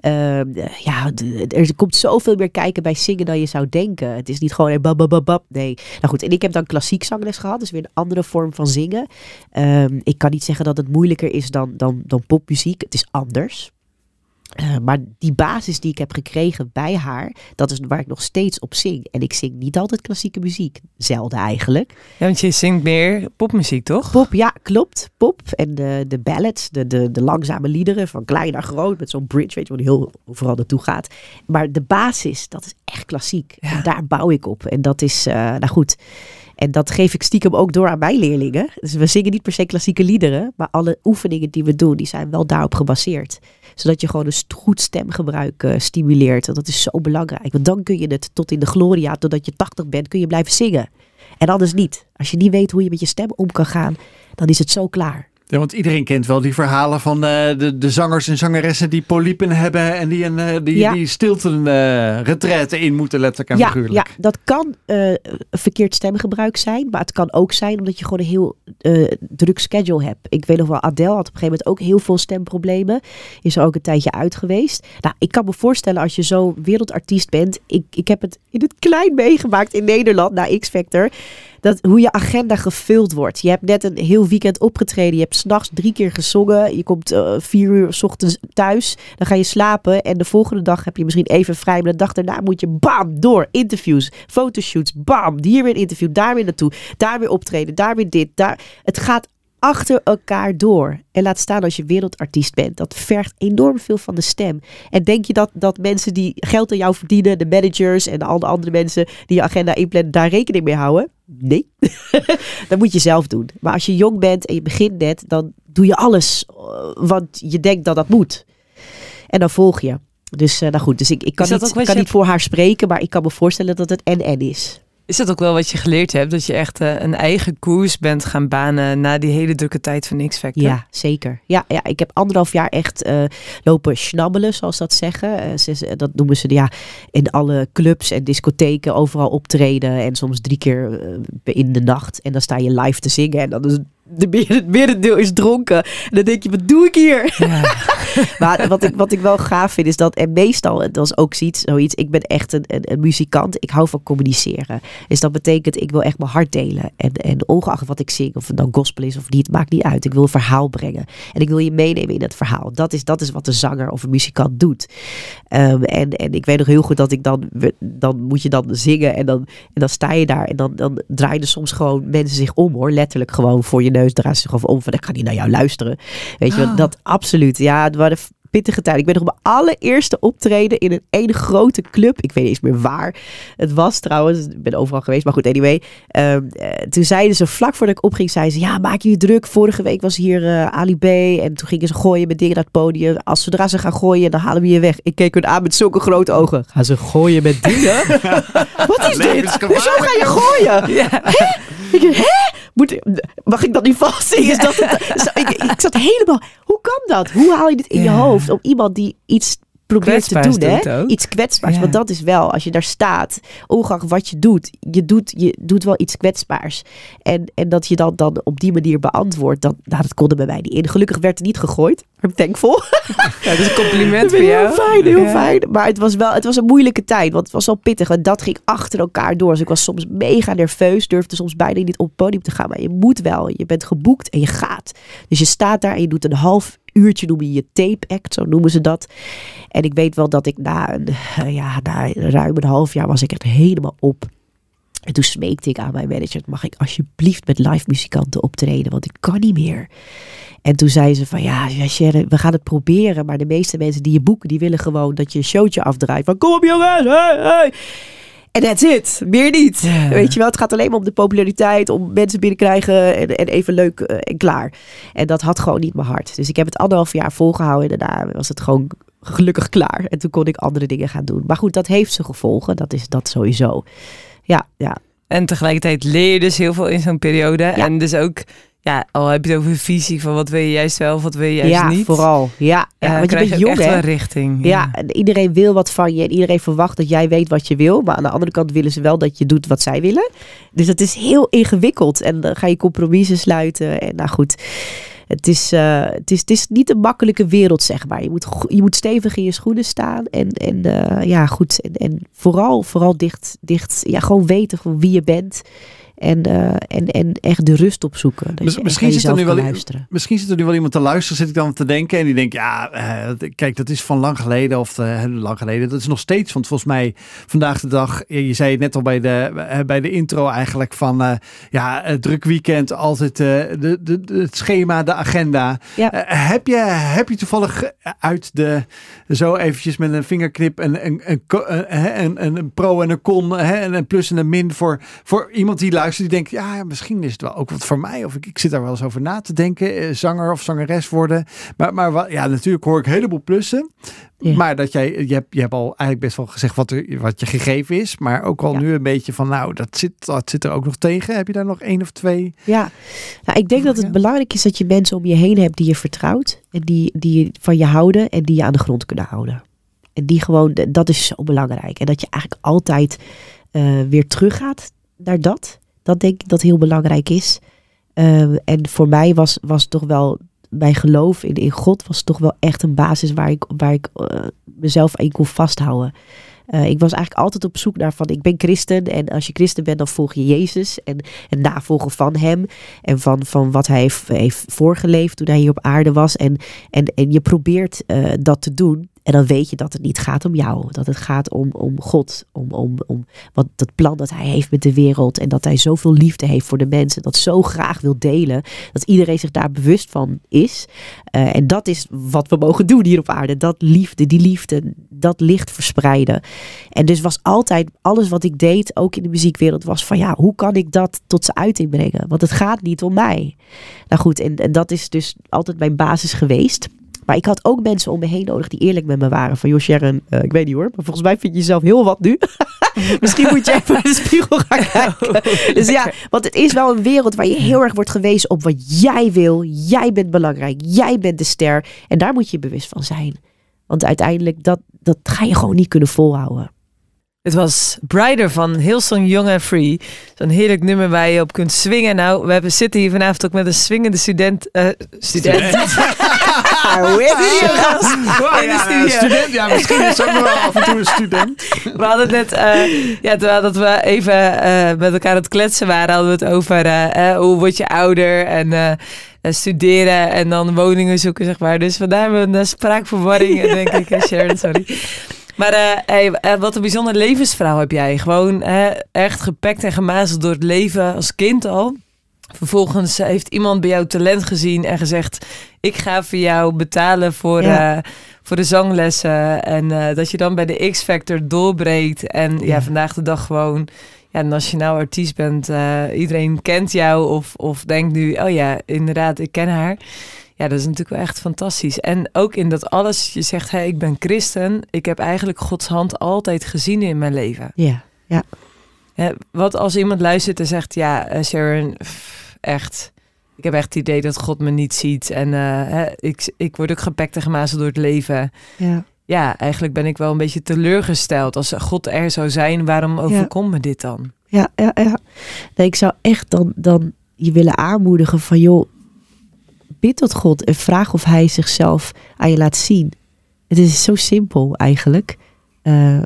Ehm, ja, er komt zoveel meer kijken bij zingen dan je zou denken. Het is niet gewoon een babababab. Nee. Nou goed, en ik heb dan klassiek zangles gehad. Dus weer een andere vorm van zingen. Ehm, ik kan niet zeggen dat het moeilijker is dan, dan, dan popmuziek. Het is anders. Uh, maar die basis die ik heb gekregen bij haar, dat is waar ik nog steeds op zing. En ik zing niet altijd klassieke muziek. Zelden eigenlijk. Ja, want je zingt meer popmuziek, toch? Pop, ja, klopt. Pop. En de, de ballads, de, de, de langzame liederen, van klein naar groot, met zo'n bridge, weet je, waar heel overal naartoe gaat. Maar de basis, dat is echt klassiek. Ja. En daar bouw ik op. En dat is, uh, nou goed. En dat geef ik stiekem ook door aan mijn leerlingen. Dus we zingen niet per se klassieke liederen, maar alle oefeningen die we doen, die zijn wel daarop gebaseerd. Zodat je gewoon een goed stemgebruik uh, stimuleert. En dat is zo belangrijk. Want dan kun je het tot in de gloria, totdat je 80 bent, kun je blijven zingen. En anders niet. Als je niet weet hoe je met je stem om kan gaan, dan is het zo klaar. Ja, want iedereen kent wel die verhalen van uh, de, de zangers en zangeressen die polypen hebben en die een uh, die, ja. die stilte uh, retraite in moeten letterlijk en ja, figuurlijk. Ja, dat kan verkeerd stemgebruik zijn, maar het kan ook zijn omdat je gewoon een heel druk schedule hebt. Ik weet nog wel, Adele had op een gegeven moment ook heel veel stemproblemen. Is er ook een tijdje uit geweest. Nou, ik kan me voorstellen als je zo wereldartiest bent. Ik, ik heb het in het klein meegemaakt in Nederland na X-Factor dat hoe je agenda gevuld wordt. Je hebt net een heel weekend opgetreden. Je hebt s'nachts drie keer gezongen. Je komt uh, vier uur s ochtends thuis. Dan ga je slapen. En de volgende dag heb je misschien even vrij. Maar de dag daarna moet je bam door. Interviews, fotoshoots, bam. Hier weer een interview, daar weer naartoe. Daar weer optreden, daar weer dit. Daar. Het gaat achter elkaar door. En laat staan als je wereldartiest bent. Dat vergt enorm veel van de stem. En denk je dat, dat mensen die geld aan jou verdienen, de managers en al de andere mensen die je agenda inplannen, daar rekening mee houden? Nee. dat moet je zelf doen. Maar als je jong bent en je begint net, dan doe je alles uh, wat je denkt dat dat moet. En dan volg je. Dus uh, nou goed, dus ik, ik kan, niet, kan niet voor haar spreken, maar ik kan me voorstellen dat het en-en is. Is dat ook wel wat je geleerd hebt? Dat je echt uh, een eigen koers bent gaan banen na die hele drukke tijd van X-Factor? Ja, zeker. Ja, ja, ik heb anderhalf jaar echt uh, lopen schnabbelen, zoals dat zeggen. Ze, dat noemen ze ja, in alle clubs en discotheken overal optreden. En soms drie keer in de nacht. En dan sta je live te zingen. En dan is de het merendeel is dronken. En dan denk je, wat doe ik hier? Ja. maar wat ik, wat ik wel gaaf vind is dat, en meestal, dat is ook zoiets, zoiets ik ben echt een, een, een, muzikant. Ik hou van communiceren. Dus dat betekent, ik wil echt mijn hart delen. En, en ongeacht wat ik zing, of het nou gospel is of niet, het maakt niet uit. Ik wil een verhaal brengen. En ik wil je meenemen in het verhaal. Dat is, dat is wat een zanger of een muzikant doet. Um, en, en ik weet nog heel goed dat ik dan, dan moet je dan zingen en dan, en dan sta je daar. En dan, dan draaien soms gewoon mensen zich om hoor, letterlijk gewoon voor je neus draait zich om van ik ga niet naar jou luisteren. Weet je, oh. dat absoluut. Ja, het waren pittige tijd. Ik ben nog op mijn allereerste optreden in een ene grote club. Ik weet niet eens meer waar het was trouwens. Ik ben overal geweest. Maar goed, anyway. Um, uh, toen zeiden ze vlak voordat ik opging, zeiden ze ja, maak je je druk. Vorige week was hier uh, Ali B. En toen gingen ze gooien met dingen naar het podium. Als zodra ze gaan gooien, dan halen we je weg. Ik keek hun aan met zulke grote ogen. Gaan ze gooien met dingen? Wat is dit? Hoezo ga je gooien? Ja. Hè? Ik, hè? Moet, mag ik dat niet vast zien? Is dat het, ik, ik zat helemaal, hoe kan dat? Hoe haal je dit in je hoofd om iemand die iets probeert te doen, hè? Iets kwetsbaars. Ja. Want dat is wel, als je daar staat, ongeacht wat je doet, je doet, je doet wel iets kwetsbaars. En, en dat je dat dan op die manier beantwoordt, dan, nou, dat kon er bij mij niet in. Gelukkig werd het niet gegooid. I'm thankful. Ja, dat is een compliment voor jou. Heel fijn, heel ja. fijn. Maar het was wel, het was een moeilijke tijd, want het was wel pittig. En dat ging achter elkaar door. Dus ik was soms mega nerveus, durfde soms bijna niet op het podium te gaan. Maar je moet wel, je bent geboekt en je gaat. Dus je staat daar en je doet een half uurtje noem je je tape act, zo noemen ze dat. En ik weet wel dat ik na, een, ja, na ruim een half jaar was ik echt helemaal op. En toen smeekte ik aan mijn manager, mag ik alsjeblieft met live muzikanten optreden, want ik kan niet meer. En toen zei ze van ja, we gaan het proberen, maar de meeste mensen die je boeken, die willen gewoon dat je een showtje afdraait. Van kom op jongens, hey, hey. En that's it. Meer niet. Yeah. Weet je wel, het gaat alleen maar om de populariteit, om mensen binnenkrijgen en, en even leuk uh, en klaar. En dat had gewoon niet mijn hart. Dus ik heb het anderhalf jaar volgehouden en daarna was het gewoon gelukkig klaar. En toen kon ik andere dingen gaan doen. Maar goed, dat heeft zijn gevolgen. Dat is dat sowieso. Ja, ja. En tegelijkertijd leer je dus heel veel in zo'n periode. Ja. En dus ook ja, al heb je het over visie van wat wil je juist wel wat wil je juist ja, niet. vooral. Ja, ja, ja want je bent jong, hè? richting. Ja. ja, iedereen wil wat van je en iedereen verwacht dat jij weet wat je wil. Maar aan de andere kant willen ze wel dat je doet wat zij willen. Dus dat is heel ingewikkeld. En dan ga je compromissen sluiten. En nou goed, het is, uh, het is, het is niet een makkelijke wereld, zeg maar. Je moet, je moet stevig in je schoenen staan. En, en uh, ja, goed. En, en vooral, vooral dicht, dicht, ja, gewoon weten van wie je bent. En, uh, en, en echt de rust opzoeken. Dus Mis, misschien, zit er nu wel, luisteren. misschien zit er nu wel iemand te luisteren, zit ik dan te denken. En die denkt, ja, uh, kijk, dat is van lang geleden. Of uh, lang geleden. Dat is nog steeds. Want volgens mij vandaag de dag, je zei het net al bij de, bij de intro eigenlijk. Van ja, druk weekend, altijd de, de, de, het schema, de agenda. Ja. heb, je, heb je toevallig uit de, zo eventjes met een vingerknip, een, een, een, een, een, een pro en een con, hè, en een plus en een min voor, voor iemand die luistert die denkt, ja, misschien is het wel ook wat voor mij. Of ik, ik zit daar wel eens over na te denken. Eh, zanger of zangeres worden. Maar, maar ja, natuurlijk hoor ik een heleboel plussen. Maar dat jij, je hebt, je hebt al eigenlijk best wel gezegd wat, er, wat je gegeven is. Maar ook al nu een beetje van, nou, dat zit, dat zit er ook nog tegen. Heb je daar nog één of twee? Ja, nou, ik denk dat het belangrijk is dat je mensen om je heen hebt die je vertrouwt. En die, die van je houden en die je aan de grond kunnen houden. En die gewoon, dat is zo belangrijk. En dat je eigenlijk altijd uh, weer teruggaat naar dat. Dat denk ik dat heel belangrijk is. Ehm, en voor mij was, was toch wel mijn geloof in, in God was toch wel echt een basis waar ik, waar ik uh, mezelf aan kon vasthouden. Uh, ik was eigenlijk altijd op zoek naar van ik ben christen en als je christen bent dan volg je Jezus en, en navolgen van hem en van, van wat hij heeft, heeft voorgeleefd toen hij hier op aarde was en, en, en je probeert dat te doen en dan weet je dat het niet gaat om jou. Dat het gaat om, om God. Om, om, om wat, dat plan dat hij heeft met de wereld. En dat hij zoveel liefde heeft voor de mensen. Dat zo graag wil delen. Dat iedereen zich daar bewust van is. Uh, en dat is wat we mogen doen hier op aarde. Dat liefde, die liefde, dat licht verspreiden. En dus was altijd alles wat ik deed, ook in de muziekwereld, was van ja, hoe kan ik dat tot zijn uiting brengen? Want het gaat niet om mij. Nou goed, en, en dat is dus altijd mijn basis geweest. Maar ik had ook mensen om me heen nodig die eerlijk met me waren. Van joh Sharon, uh, ik weet niet hoor, maar volgens mij vind je jezelf heel wat nu. Misschien moet je even in de spiegel gaan kijken. dus ja, want het is wel een wereld waar je heel erg wordt gewezen op wat jij wil. Jij bent belangrijk, jij bent de ster. En daar moet je bewust van zijn. Want uiteindelijk, dat, dat ga je gewoon niet kunnen volhouden. Het was Brighter van Hillsong Young and Free. Zo'n heerlijk nummer waar je op kunt swingen. Nou, we hebben, zitten hier vanavond ook met een swingende student. Uh, student. student. ja, student. Ja, misschien is ook nog wel af en toe een student. We hadden net, uh, ja, terwijl dat we even uh, met elkaar aan het kletsen waren, hadden we het over hoe word je ouder en studeren en dan woningen zoeken, zeg maar. Dus vandaar hebben we een spraakverwarring, denk ik, Sharon, sorry. Maar uh, hey, uh, wat een bijzonder levensverhaal heb jij. Gewoon uh, echt gepakt en gemazeld door het leven als kind al. Vervolgens heeft iemand bij jou talent gezien en gezegd: Ik ga voor jou betalen voor, ja. voor de zanglessen. En dat je dan bij de X-Factor doorbreekt. En ja. ja. vandaag de dag gewoon ja, nationaal artiest bent. iedereen kent jou of, of denkt nu: Oh ja, inderdaad, ik ken haar. Ja, dat is natuurlijk wel echt fantastisch. En ook in dat alles, je zegt, hey, ik ben christen. Ik heb eigenlijk Gods hand altijd gezien in mijn leven. Ja, ja. Ja wat als iemand luistert en zegt, ja, uh, Sharon, echt, ik heb echt het idee dat God me niet ziet. En uh, ik, ik word ook gepakt en gemazeld door het leven. Ja. Ja, eigenlijk ben ik wel een beetje teleurgesteld. Als God er zou zijn, waarom overkomt me dit dan? Ja, ja, ja. Nee, ik zou echt dan, dan je willen aanmoedigen van, joh, bid tot God en vraag of Hij zichzelf aan je laat zien. Het is zo simpel eigenlijk. Uh,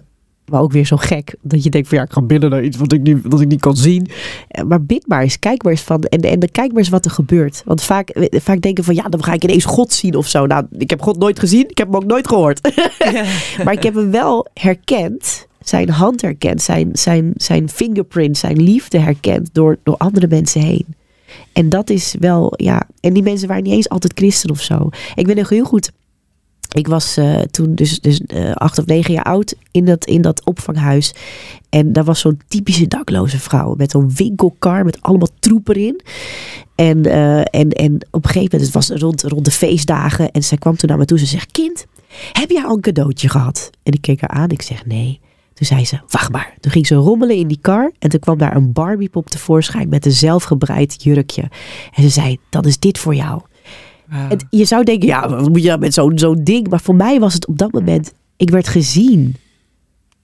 maar ook weer zo gek. Dat je denkt van ja, ik ga bidden naar iets wat ik niet, wat ik niet kan zien. Eh, maar bid maar eens. Kijk maar eens van. En, en kijk maar eens wat er gebeurt. Want vaak, eh, vaak denken van ja, dan ga ik ineens God zien of zo. Nou, ik heb God nooit gezien. Ik heb hem ook nooit gehoord. Ja. maar ik heb hem wel herkend. Zijn hand herkend. Zijn, zijn, zijn fingerprint. Zijn liefde herkend. Door, door andere mensen heen. En dat is wel, ja. En die mensen waren niet eens altijd christen of zo. Ik ben nog heel goed. Ik was uh, toen dus, dus uh, acht of negen jaar oud in dat, in dat opvanghuis. En daar was zo'n typische dakloze vrouw. Met zo'n winkelkar met allemaal troep erin. En, uh, en, en op een gegeven moment, het was rond, rond de feestdagen. En zij kwam toen naar me toe. Ze zegt, kind, heb jij al een cadeautje gehad? En ik keek haar aan. Ik zeg, nee. Toen zei ze, wacht maar. Toen ging ze rommelen in die kar en toen kwam daar een Barbiepop tevoorschijn met een zelfgebreid jurkje. En ze zei, dat is dit voor jou. Wow. je zou denken, ja, wat moet je met zo'n zo'n ding? Maar voor mij was het op dat moment, ik werd gezien.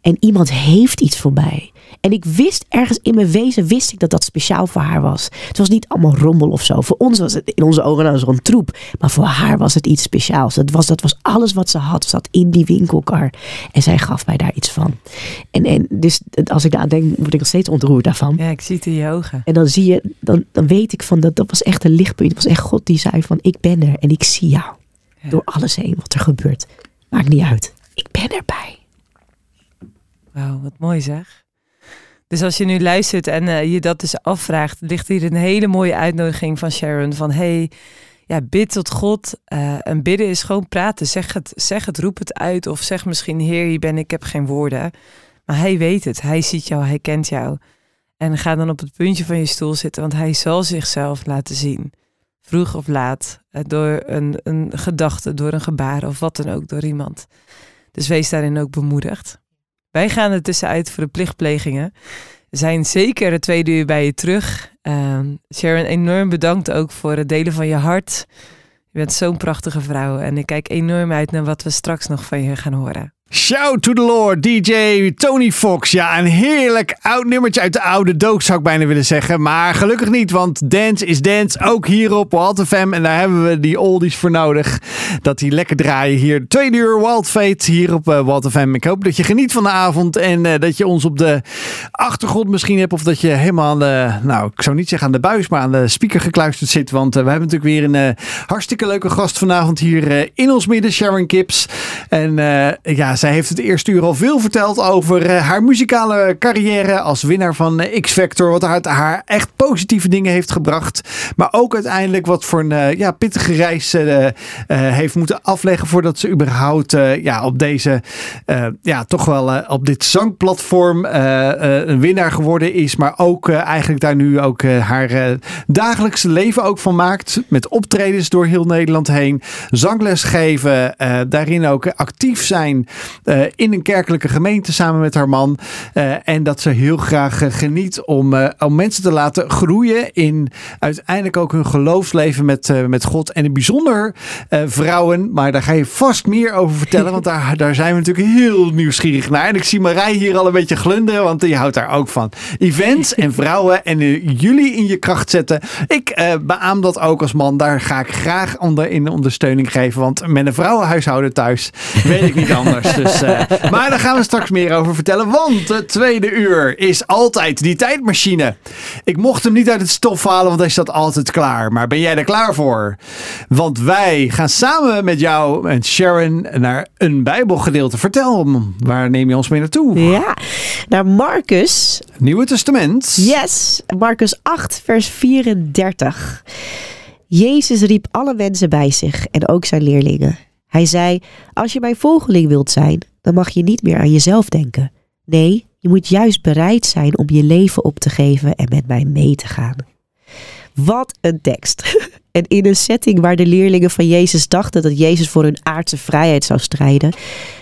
En iemand heeft iets voorbij. En ik wist ergens in mijn wezen, wist ik dat dat speciaal voor haar was. Het was niet allemaal rommel of zo. Voor ons was het in onze ogen nou zo'n troep. Maar voor haar was het iets speciaals. Dat was, dat was alles wat ze had. Zat in die winkelkar. En zij gaf mij daar iets van. En, en dus als ik daar denk, word ik nog steeds ontroerd daarvan. Ja, ik zie het in je ogen. En dan zie je, dan, dan weet ik van dat, dat was echt een lichtpunt. Het was echt God die zei van ik ben er en ik zie jou. Ja. Door alles heen wat er gebeurt. Maakt niet uit. Ik ben erbij. Wauw, wat mooi zeg. Dus als je nu luistert en eh, je dat dus afvraagt, ligt hier een hele mooie uitnodiging van Sharon. Van hey, ja, bid tot God. eh, en bidden is gewoon praten. Zeg het, zeg het, roep het uit. Of zeg misschien, Heer, hier ben ik, ik heb geen woorden. Maar hij weet het. Hij ziet jou, hij kent jou. En ga dan op het puntje van je stoel zitten, want hij zal zichzelf laten zien. Vroeg of laat, eh, door een, een gedachte, door een gebaar of wat dan ook, door iemand. Dus wees daarin ook bemoedigd. Wij gaan er tussenuit voor de plichtplegingen. We zijn zeker het tweede uur bij je terug. Ehm, Sharon, enorm bedankt ook voor het delen van je hart. Je bent zo'n prachtige vrouw en ik kijk enorm uit naar wat we straks nog van je gaan horen. Shout to the Lord, DJ Tony Fox. Ja, een heerlijk oud nummertje uit de oude doos zou ik bijna willen zeggen. Maar gelukkig niet, want dance is dance. Ook hier op Wild FM. En daar hebben we die oldies voor nodig. Dat die lekker draaien hier. Tweede uur Wild Fate hier op uh, Wild FM. Ik hoop dat je geniet van de avond. En uh, dat je ons op de achtergrond misschien hebt. Of dat je helemaal aan de, nou ik zou niet zeggen aan de buis, maar aan de speaker gekluisterd zit. Want uh, we hebben natuurlijk weer een hartstikke leuke gast vanavond hier in ons midden. Sharon Kips. En ja, zij heeft het eerste uur al veel verteld over uh, haar muzikale carrière als winnaar van uh, X-Factor. Wat haar, haar, echt positieve dingen heeft gebracht. Maar ook uiteindelijk wat voor een uh, ja, pittige reis heeft moeten afleggen voordat ze überhaupt ja, op deze, ja, toch wel op dit zangplatform een winnaar geworden is. Maar ook eigenlijk daar nu ook haar dagelijkse leven ook van maakt. Met optredens door heel Nederland heen. Zangles geven. daarin ook actief zijn. Uh, in een kerkelijke gemeente samen met haar man. Uh, en dat ze heel graag uh, geniet om, om mensen te laten groeien in uiteindelijk ook hun geloofsleven met, met God. En in bijzonder vrouwen, maar daar ga je vast meer over vertellen, want daar, daar zijn we natuurlijk heel nieuwsgierig naar. En ik zie Marij hier al een beetje glunderen, want die houdt daar ook van. Events en vrouwen en jullie in je kracht zetten. Ik beaam dat ook als man. Daar ga ik graag onder in ondersteuning geven, want met een vrouwenhuishouden thuis weet ik niet anders. Dus, uh, maar daar gaan we straks meer over vertellen. Want het tweede uur is altijd die tijdmachine. Ik mocht hem niet uit het stof halen, want hij staat altijd klaar. Maar ben jij er klaar voor? Want wij gaan samen met jou en Sharon naar een Bijbelgedeelte. Vertel, waar neem je ons mee naartoe? Ja, naar Marcus. Nieuwe Testament. Yes, Marcus 8, vers 34. Jezus riep alle mensen bij zich en ook zijn leerlingen. Hij zei: Als je mijn volgeling wilt zijn, dan mag je niet meer aan jezelf denken. Nee, je moet juist bereid zijn om je leven op te geven en met mij mee te gaan. Wat een tekst. En in een setting waar de leerlingen van Jezus dachten dat Jezus voor hun aardse vrijheid zou strijden,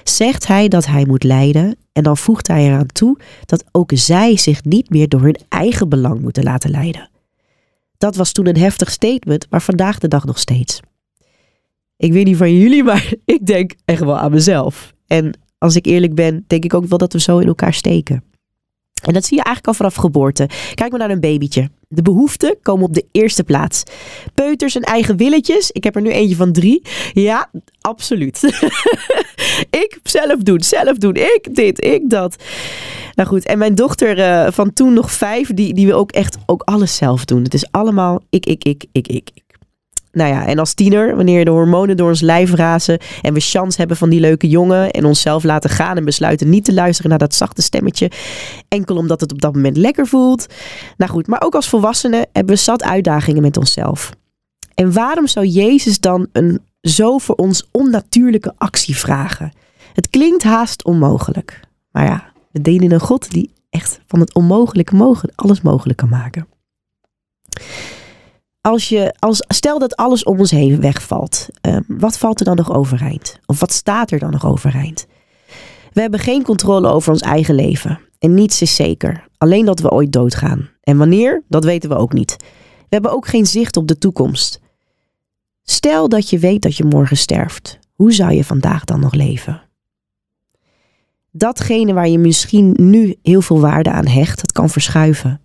zegt hij dat hij moet lijden en dan voegt hij eraan toe dat ook zij zich niet meer door hun eigen belang moeten laten leiden. Dat was toen een heftig statement, maar vandaag de dag nog steeds. Ik weet niet van jullie, maar ik denk echt wel aan mezelf. En als ik eerlijk ben, denk ik ook wel dat we zo in elkaar steken. En dat zie je eigenlijk al vanaf geboorte. Kijk maar naar een babytje. De behoeften komen op de eerste plaats. Peuters en eigen willetjes. Ik heb er nu eentje van drie. Ja, absoluut. ik zelf doen, zelf doen. Ik dit, ik dat. Nou goed, en mijn dochter uh, van toen nog vijf, die, die wil ook echt ook alles zelf doen. Het is allemaal ik, ik, ik, ik, ik. Nou ja, en als tiener, wanneer de hormonen door ons lijf razen en we chance hebben van die leuke jongen en onszelf laten gaan en besluiten niet te luisteren naar dat zachte stemmetje, enkel omdat het op dat moment lekker voelt. Nou goed, maar ook als volwassenen hebben we zat uitdagingen met onszelf. En waarom zou Jezus dan een zo voor ons onnatuurlijke actie vragen? Het klinkt haast onmogelijk. Maar ja, we dienen een God die echt van het onmogelijke mogen alles mogelijk kan maken als je, als, stel dat alles om ons heen wegvalt, um, wat valt er dan nog overeind? Of wat staat er dan nog overeind? We hebben geen controle over ons eigen leven. En niets is zeker. Alleen dat we ooit doodgaan. En wanneer, dat weten we ook niet. We hebben ook geen zicht op de toekomst. Stel dat je weet dat je morgen sterft. Hoe zou je vandaag dan nog leven? datgene waar je misschien nu heel veel waarde aan hecht, dat kan verschuiven.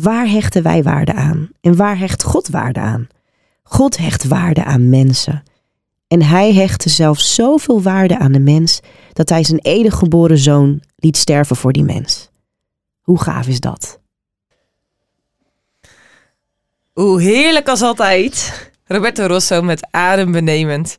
Waar hechten wij waarde aan? En waar hecht God waarde aan? God hecht waarde aan mensen. En hij hechtte zelfs zoveel waarde aan de mens dat hij zijn enige geboren zoon liet sterven voor die mens. Hoe gaaf is dat? Oeh, heerlijk als altijd. Roberto Rosso met adembenemend.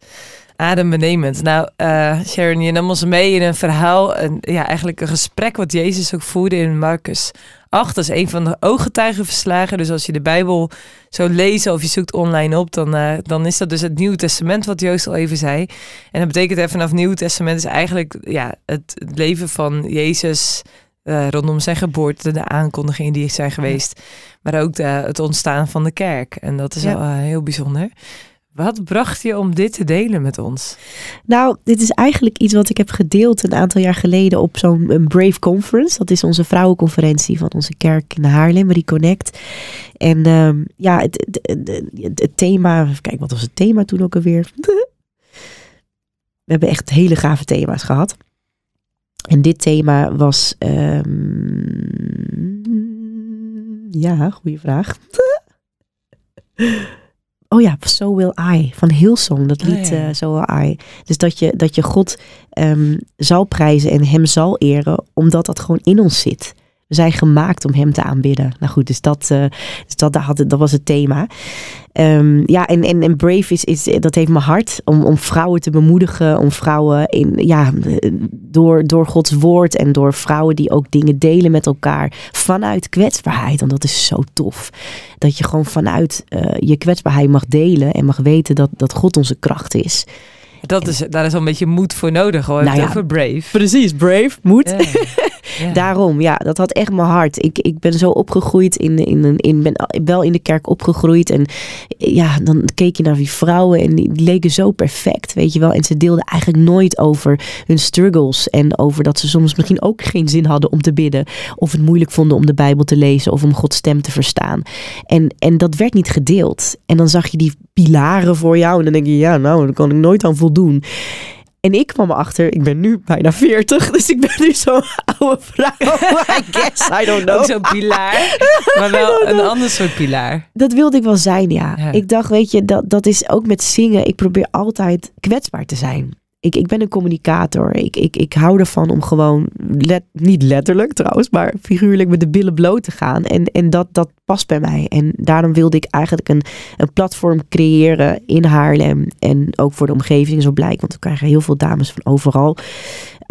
Adembenemend. Nou, uh, Sharon, je nam ons mee in een verhaal, een, ja, eigenlijk een gesprek wat Jezus ook voerde in Marcus 8. Dat is een van de ooggetuigenverslagen. Dus als je de Bijbel zou lezen of je zoekt online op, dan, uh, dan is dat dus het Nieuwe Testament, wat Joost al even zei. En dat betekent even vanaf het Nieuwe Testament is eigenlijk ja, het, het leven van Jezus uh, rondom zijn geboorte, de aankondigingen die zijn geweest, maar ook de, het ontstaan van de kerk. En dat is wel heel bijzonder. Wat bracht je om dit te delen met ons? Nou, dit is eigenlijk iets wat ik heb gedeeld een aantal jaar geleden op zo'n Brave Conference. Dat is onze vrouwenconferentie van onze kerk in Haarlem, Reconnect. En um, ja, het, het, thema, kijk, wat was het thema toen ook alweer? We hebben echt hele gave thema's gehad. En dit thema was. Um, ja, goede vraag. Oh ja, So Will I van Hillsong, dat lied oh ja. uh, So Will I. Dus dat je, dat je God um, zal prijzen en Hem zal eren, omdat dat gewoon in ons zit. Zijn gemaakt om Hem te aanbidden. Nou goed, dus dat, uh, dus dat, dat, dat was het thema. Um, ja, en, en, en Brave is, is, dat heeft mijn hart om, om vrouwen te bemoedigen. Om vrouwen in, ja, door, door Gods woord en door vrouwen die ook dingen delen met elkaar. Vanuit kwetsbaarheid, want dat is zo tof. Dat je gewoon vanuit uh, je kwetsbaarheid mag delen en mag weten dat, dat God onze kracht is. Dat is, daar is al een beetje moed voor nodig hoor. Nou ja, over brave. Precies, brave, moed. Ja. Daarom, ja, dat had echt mijn hart. Ik, ik ben zo opgegroeid in, in, in, in ben wel in de kerk opgegroeid. En ja, dan keek je naar die vrouwen en die leken zo perfect, weet je wel. En ze deelden eigenlijk nooit over hun struggles. En over dat ze soms misschien ook geen zin hadden om te bidden. Of het moeilijk vonden om de Bijbel te lezen of om Gods stem te verstaan. En, en dat werd niet gedeeld. En dan zag je die pilaren voor jou. En dan denk je, ja, nou, daar kan ik nooit aan voldoen. En ik kwam erachter, ik ben nu bijna 40, dus ik ben nu zo'n oude vrouw. I guess, I don't know. Ook zo'n pilaar, maar wel een ander soort pilaar. Dat wilde ik wel zijn, ja. ja. Ik dacht, weet je, dat, dat is ook met zingen. Ik probeer altijd kwetsbaar te zijn. Ik, ik ben een communicator. Ik, ik, ik hou ervan om gewoon, let, niet letterlijk trouwens, maar figuurlijk met de billen bloot te gaan. En, en dat, dat past bij mij. En daarom wilde ik eigenlijk een, een platform creëren in Haarlem. En ook voor de omgeving, zo blijkt. Want we krijgen heel veel dames van overal.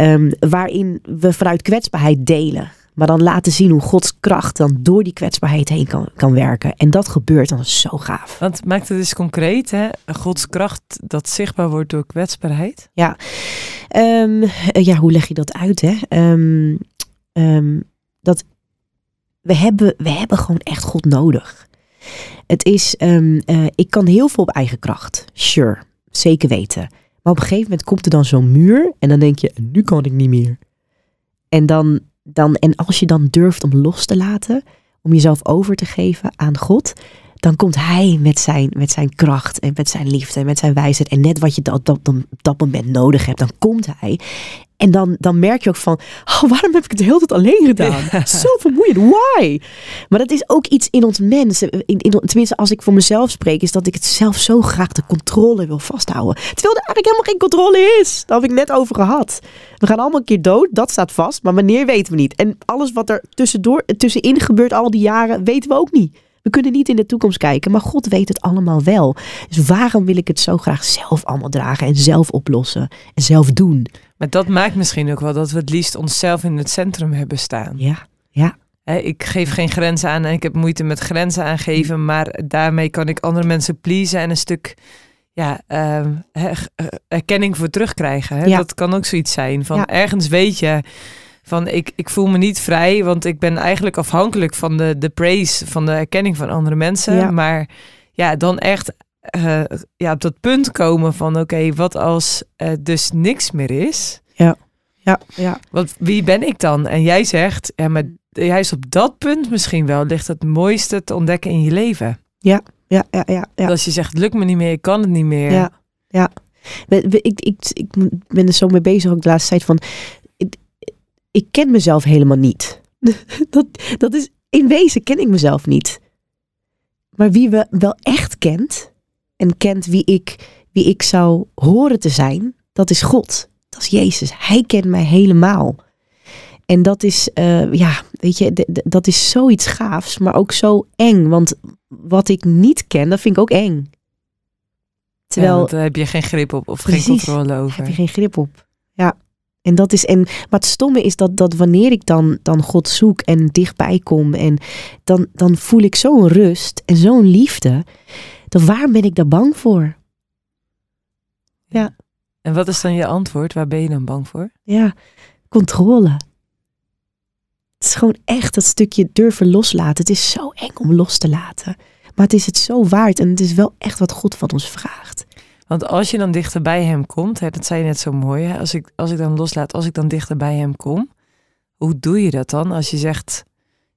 Um, waarin we vanuit kwetsbaarheid delen. Maar dan laten zien hoe Gods kracht dan door die kwetsbaarheid heen kan, kan werken. En dat gebeurt dan zo gaaf. Want maakt het dus concreet, hè? Gods kracht dat zichtbaar wordt door kwetsbaarheid? Ja, um, ja hoe leg je dat uit, hè? Um, um, dat we hebben, we hebben gewoon echt God nodig. Het is, uh, ik kan heel veel op eigen kracht. Sure, zeker weten. Maar op een gegeven moment komt er dan zo'n muur en dan denk je, nu kan ik niet meer. En dan dan, en als je dan durft om los te laten, om jezelf over te geven aan God, dan komt Hij met zijn, met zijn kracht en met zijn liefde en met zijn wijsheid. En net wat je dat, dat, op dat moment nodig hebt, dan komt Hij. En dan, dan merk je ook van, oh, waarom heb ik het de hele tijd alleen gedaan? Ja. Zo vermoeiend, why? Maar dat is ook iets in ons mensen. In, in, tenminste, als ik voor mezelf spreek, is dat ik het zelf zo graag de controle wil vasthouden. Terwijl er eigenlijk helemaal geen controle is. Daar heb ik net over gehad. We gaan allemaal een keer dood, dat staat vast. Maar wanneer weten we niet. En alles wat er tussendoor, tussenin gebeurt al die jaren, weten we ook niet. We kunnen niet in de toekomst kijken, maar God weet het allemaal wel. Dus waarom wil ik het zo graag zelf allemaal dragen en zelf oplossen en zelf doen? Maar dat maakt misschien ook wel dat we het liefst onszelf in het centrum hebben staan. Ja, ja. Ik geef geen grenzen aan en ik heb moeite met grenzen aangeven, maar daarmee kan ik andere mensen pleasen en een stuk ja, uh, erkenning voor terugkrijgen. Ja. Dat kan ook zoiets zijn. Van ja. ergens weet je van ik, ik voel me niet vrij, want ik ben eigenlijk afhankelijk van de, de praise, van de erkenning van andere mensen. Ja. Maar ja, dan echt uh, ja, op dat punt komen van oké, okay, wat als uh, dus niks meer is? Ja, ja, ja. Want wie ben ik dan? En jij zegt, ja, maar juist op dat punt misschien wel ligt het mooiste te ontdekken in je leven. Ja, ja, ja, ja. ja. Als je zegt, het lukt me niet meer, ik kan het niet meer. Ja, ja. Ik, ik, ik ben er zo mee bezig ook de laatste tijd van ik ken mezelf helemaal niet. dat, dat is, in wezen ken ik mezelf niet. Maar wie we wel echt kent en kent wie ik, wie ik zou horen te zijn, dat is God. Dat is Jezus. Hij kent mij helemaal. En dat is, uh, ja, weet je, dat is zoiets gaafs, maar ook zo eng. Want wat ik niet ken, dat vind ik ook eng. Terwijl, daar heb je geen grip op of geen controle over. Heb je geen grip op. En dat is, en, maar het stomme is dat, dat wanneer ik dan, dan God zoek en dichtbij kom, en dan, dan voel ik zo'n rust en zo'n liefde. Dan waar ben ik daar bang voor? Ja. En wat is dan je antwoord? Waar ben je dan bang voor? Ja, controle. Het is gewoon echt dat stukje durven loslaten. Het is zo eng om los te laten. Maar het is het zo waard en het is wel echt wat God van ons vraagt. Want als je dan dichter bij hem komt, hè, dat zei je net zo mooi, hè, als, ik, als ik dan loslaat, als ik dan dichter bij hem kom, hoe doe je dat dan? Als je zegt,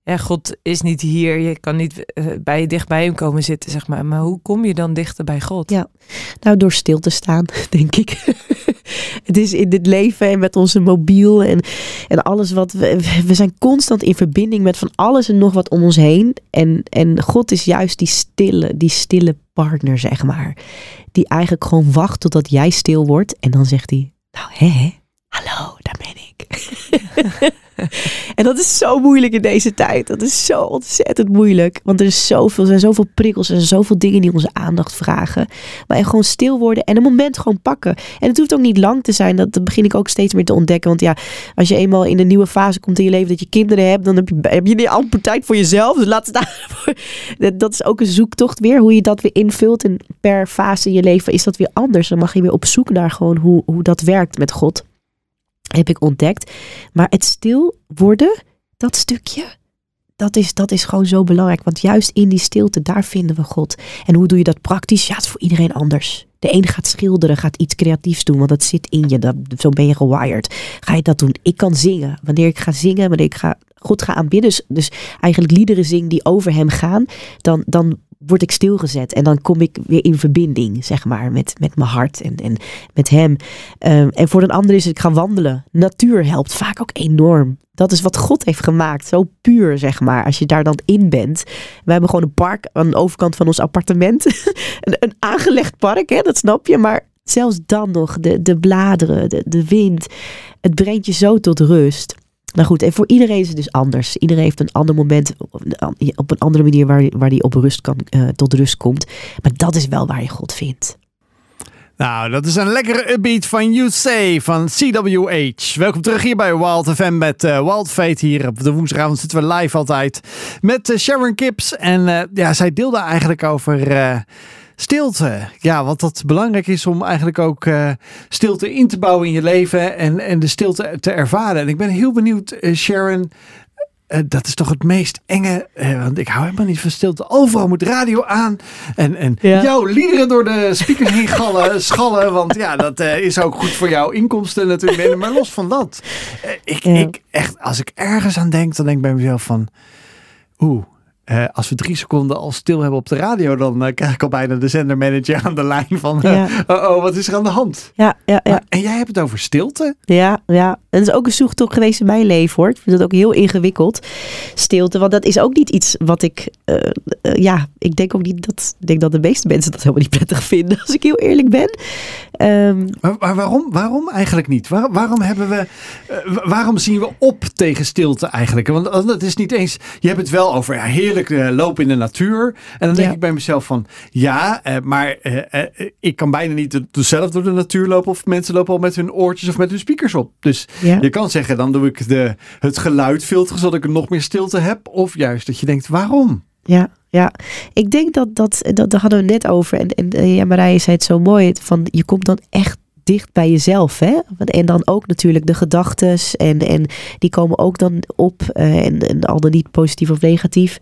ja, God is niet hier, je kan niet uh, bij, dicht bij hem komen zitten, zeg maar. Maar hoe kom je dan dichter bij God? Ja, nou door stil te staan, denk ik. het is in dit leven en met onze mobiel en, en alles wat we, we zijn constant in verbinding met van alles en nog wat om ons heen. En, en God is juist die stille, die stille partner, zeg maar. Die eigenlijk gewoon wacht totdat jij stil wordt. En dan zegt hij, nou hè, hallo, daar ben ik. en dat is zo moeilijk in deze tijd. Dat is zo ontzettend moeilijk. Want er, is zoveel, zijn zoveel prikkels en zoveel dingen die onze aandacht vragen. Maar gewoon stil worden en een moment gewoon pakken. En het hoeft ook niet lang te zijn. Dat, begin ik ook steeds meer te ontdekken. Want ja, als je eenmaal in een nieuwe fase komt in je leven dat je kinderen hebt, dan heb je, heb je niet amper tijd voor jezelf. Dus laat staan. dat is ook een zoektocht weer. Hoe je dat weer invult. En per fase in je leven is dat weer anders. Dan mag je weer op zoek naar gewoon hoe, hoe dat werkt met God heb ik ontdekt. Maar het stil worden, dat stukje, dat is, dat is gewoon zo belangrijk. Want juist in die stilte, daar vinden we God. En hoe doe je dat praktisch? Ja, het is voor iedereen anders. De een gaat schilderen, gaat iets creatiefs doen, want dat zit in je. Dat, zo ben je gewired. Ga je dat doen? Ik kan zingen. Wanneer ik ga zingen, wanneer ik ga, God ga aanbidden, dus, dus eigenlijk liederen zingen die over hem gaan, dan, dan word ik stilgezet. En dan kom ik weer in verbinding, zeg maar, met, met mijn hart en, en met hem. Ehm, en voor een ander is het, ik ga wandelen. Natuur helpt vaak ook enorm. Dat is wat God heeft gemaakt. Zo puur, zeg maar. Als je daar dan in bent. We hebben gewoon een park aan de overkant van ons appartement. een, een aangelegd park, hè, dat snap je. Maar zelfs dan nog, de, de bladeren, de, de wind. Het brengt je zo tot rust. Nou goed, en voor iedereen is het dus anders. Iedereen heeft een ander moment, op een andere manier waar, waar die op rust kan, uh, tot rust komt. Maar dat is wel waar je God vindt. Nou, dat is een lekkere upbeat van You Say van CWH. Welkom terug hier bij Wild FM met uh, Wild Fate. Hier op de woensdagavond zitten we live altijd met uh, Sharon Kips. En ja, zij deelde eigenlijk over stilte. Ja, wat dat belangrijk is om eigenlijk ook uh, stilte in te bouwen in je leven en, en de stilte te ervaren. En ik ben heel benieuwd, uh, Sharon. Uh, dat is toch het meest enge, want ik hou helemaal niet van stilte. Overal moet radio aan en, en ja. jouw liederen door de speakers heen gallen, schallen. Want ja, dat is ook goed voor jouw inkomsten natuurlijk. Maar los van dat, ik, ja. ik echt, als ik ergens aan denk, dan denk ik bij mezelf van, oeh, uh, als we drie seconden al stil hebben op de radio, dan uh, krijg ik al bijna de zendermanager aan de lijn van, ja. oh, oh, wat is er aan de hand? Ja, ja, ja. en jij hebt het over stilte? Ja, ja. Dat is ook een zoektocht geweest in mijn leven hoor. Ik vind dat ook heel ingewikkeld, stilte. Want dat is ook niet iets wat ik, ja, ik denk ook niet dat, ik denk dat de meeste mensen dat helemaal niet prettig vinden, als ik heel eerlijk ben. Um, maar, maar, waarom, waarom eigenlijk niet? Waar, waarom hebben we, waarom zien we op tegen stilte eigenlijk? Want het is niet eens, je hebt het wel over, ja, heerlijk uh, lopen in de natuur. En dan denk ik bij mezelf van, ja, uh, maar ik kan bijna niet zelf door de natuur lopen. Of mensen lopen al met hun oortjes of met hun speakers op. Dus ja. je kan zeggen, dan doe ik de, het geluid filteren, zodat ik nog meer stilte heb. Of juist dat je denkt, waarom? Ja, ja. Ik denk dat, dat, dat daar hadden we net over. En, en ja, Marije zei het zo mooi. Van, je komt dan echt dicht bij jezelf. Hè? En dan ook natuurlijk de gedachten. En, en die komen ook dan op. Uh, en, en al dan niet positief of negatief.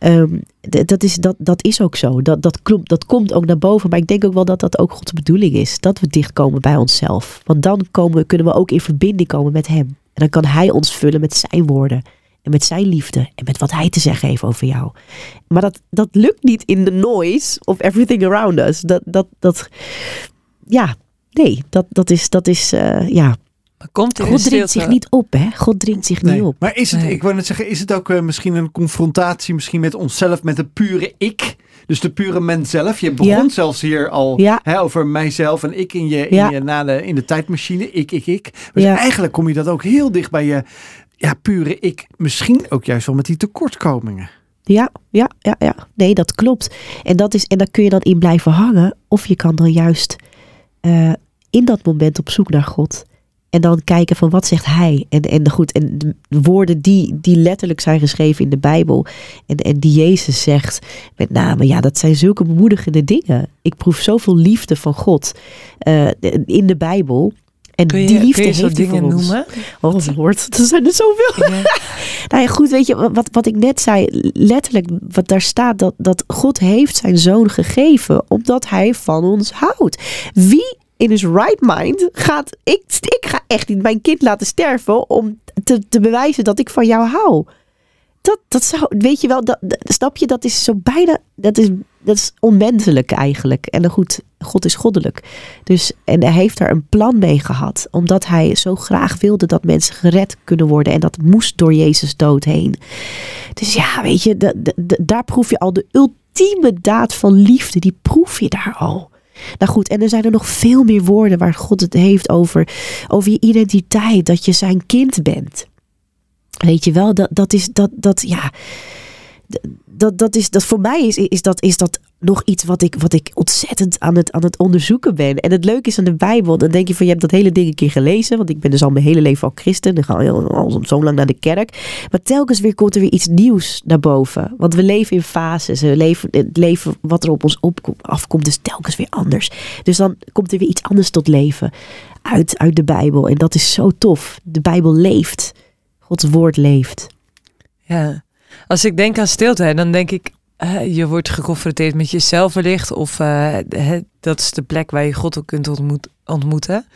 Um, dat, is, dat, dat is ook zo. Dat, dat, klopt, dat komt ook naar boven. Maar ik denk ook wel dat dat ook Gods bedoeling is. Dat we dichtkomen bij onszelf. Want dan komen, kunnen we ook in verbinding komen met Hem. En dan kan Hij ons vullen met zijn woorden. En met zijn liefde. En met wat hij te zeggen heeft over jou. Maar dat, dat lukt niet in de noise of everything around us. Dat, dat, dat, ja, nee, dat, dat is, dat is uh, ja. Komt God de dringt zich niet op, hè? God dringt zich niet op. Maar is het, Nee. ik wou net zeggen, is het ook eh, misschien een confrontatie misschien met onszelf, met de pure ik? Dus de pure mens zelf. Je begon Ja. zelfs hier al Ja. hè, over mijzelf en ik in je, in Ja. je, na de, in de tijdmachine. Ik, ik, ik. Dus Ja. eigenlijk kom je dat ook heel dicht bij je ja, pure ik. Misschien ook juist wel met die tekortkomingen. Ja, ja, ja, ja. Nee, dat klopt. En, dat is, en daar kun je dan in blijven hangen. Of je kan dan juist eh, in dat moment op zoek naar God. En dan kijken van wat zegt hij. En, en goed, en de woorden die, die letterlijk zijn geschreven in de Bijbel. En, en die Jezus zegt. Met name, ja, dat zijn zulke bemoedigende dingen. Ik proef zoveel liefde van God eh, in de Bijbel. En Kun je, die liefde kun je zo heeft dingen noemen? Oh Lord, er zijn er zoveel. Ja. Nou ja, goed, weet je, wat, wat ik net zei, letterlijk, wat daar staat, dat, dat God heeft zijn zoon gegeven, omdat hij van ons houdt. Wie in his right mind gaat, ik, ik ga echt niet mijn kind laten sterven om te, te bewijzen dat ik van jou hou. Dat, dat zou, weet je wel, dat, dat- snap je, dat is zo bijna, dat is, dat is onmenselijk eigenlijk. En dan goed, God is goddelijk. Dus, en hij heeft daar een plan mee gehad. Omdat hij zo graag wilde dat mensen gered kunnen worden. En dat moest door Jezus dood heen. Dus ja, weet je, da- da- da- daar proef je al de ultieme daad van liefde. Die proef je daar al. Nou goed, en er zijn er nog veel meer woorden waar God het heeft over, over je identiteit. Dat je zijn kind bent. Weet je wel, dat, dat is dat, dat ja. Dat, dat is dat voor mij is, is, dat, is dat nog iets wat ik, wat ik ontzettend aan het, aan het onderzoeken ben. En het leuke is aan de Bijbel, dan denk je van je hebt dat hele ding een keer gelezen. Want ik ben dus al mijn hele leven al christen. Dan ga je al, zo lang naar de kerk. Maar telkens weer komt er weer iets nieuws naar boven. Want we leven in fases. We leven, het leven wat er op ons afkomt is telkens weer anders. Dus dan komt er weer iets anders tot leven uit, uit de Bijbel. En dat is zo tof. De Bijbel leeft. Gods woord leeft. Ja. Als ik denk aan stilte, dan denk ik, je wordt geconfronteerd met jezelf wellicht. Of eh, dat is de plek waar je God ook kunt ontmoet- ontmoeten.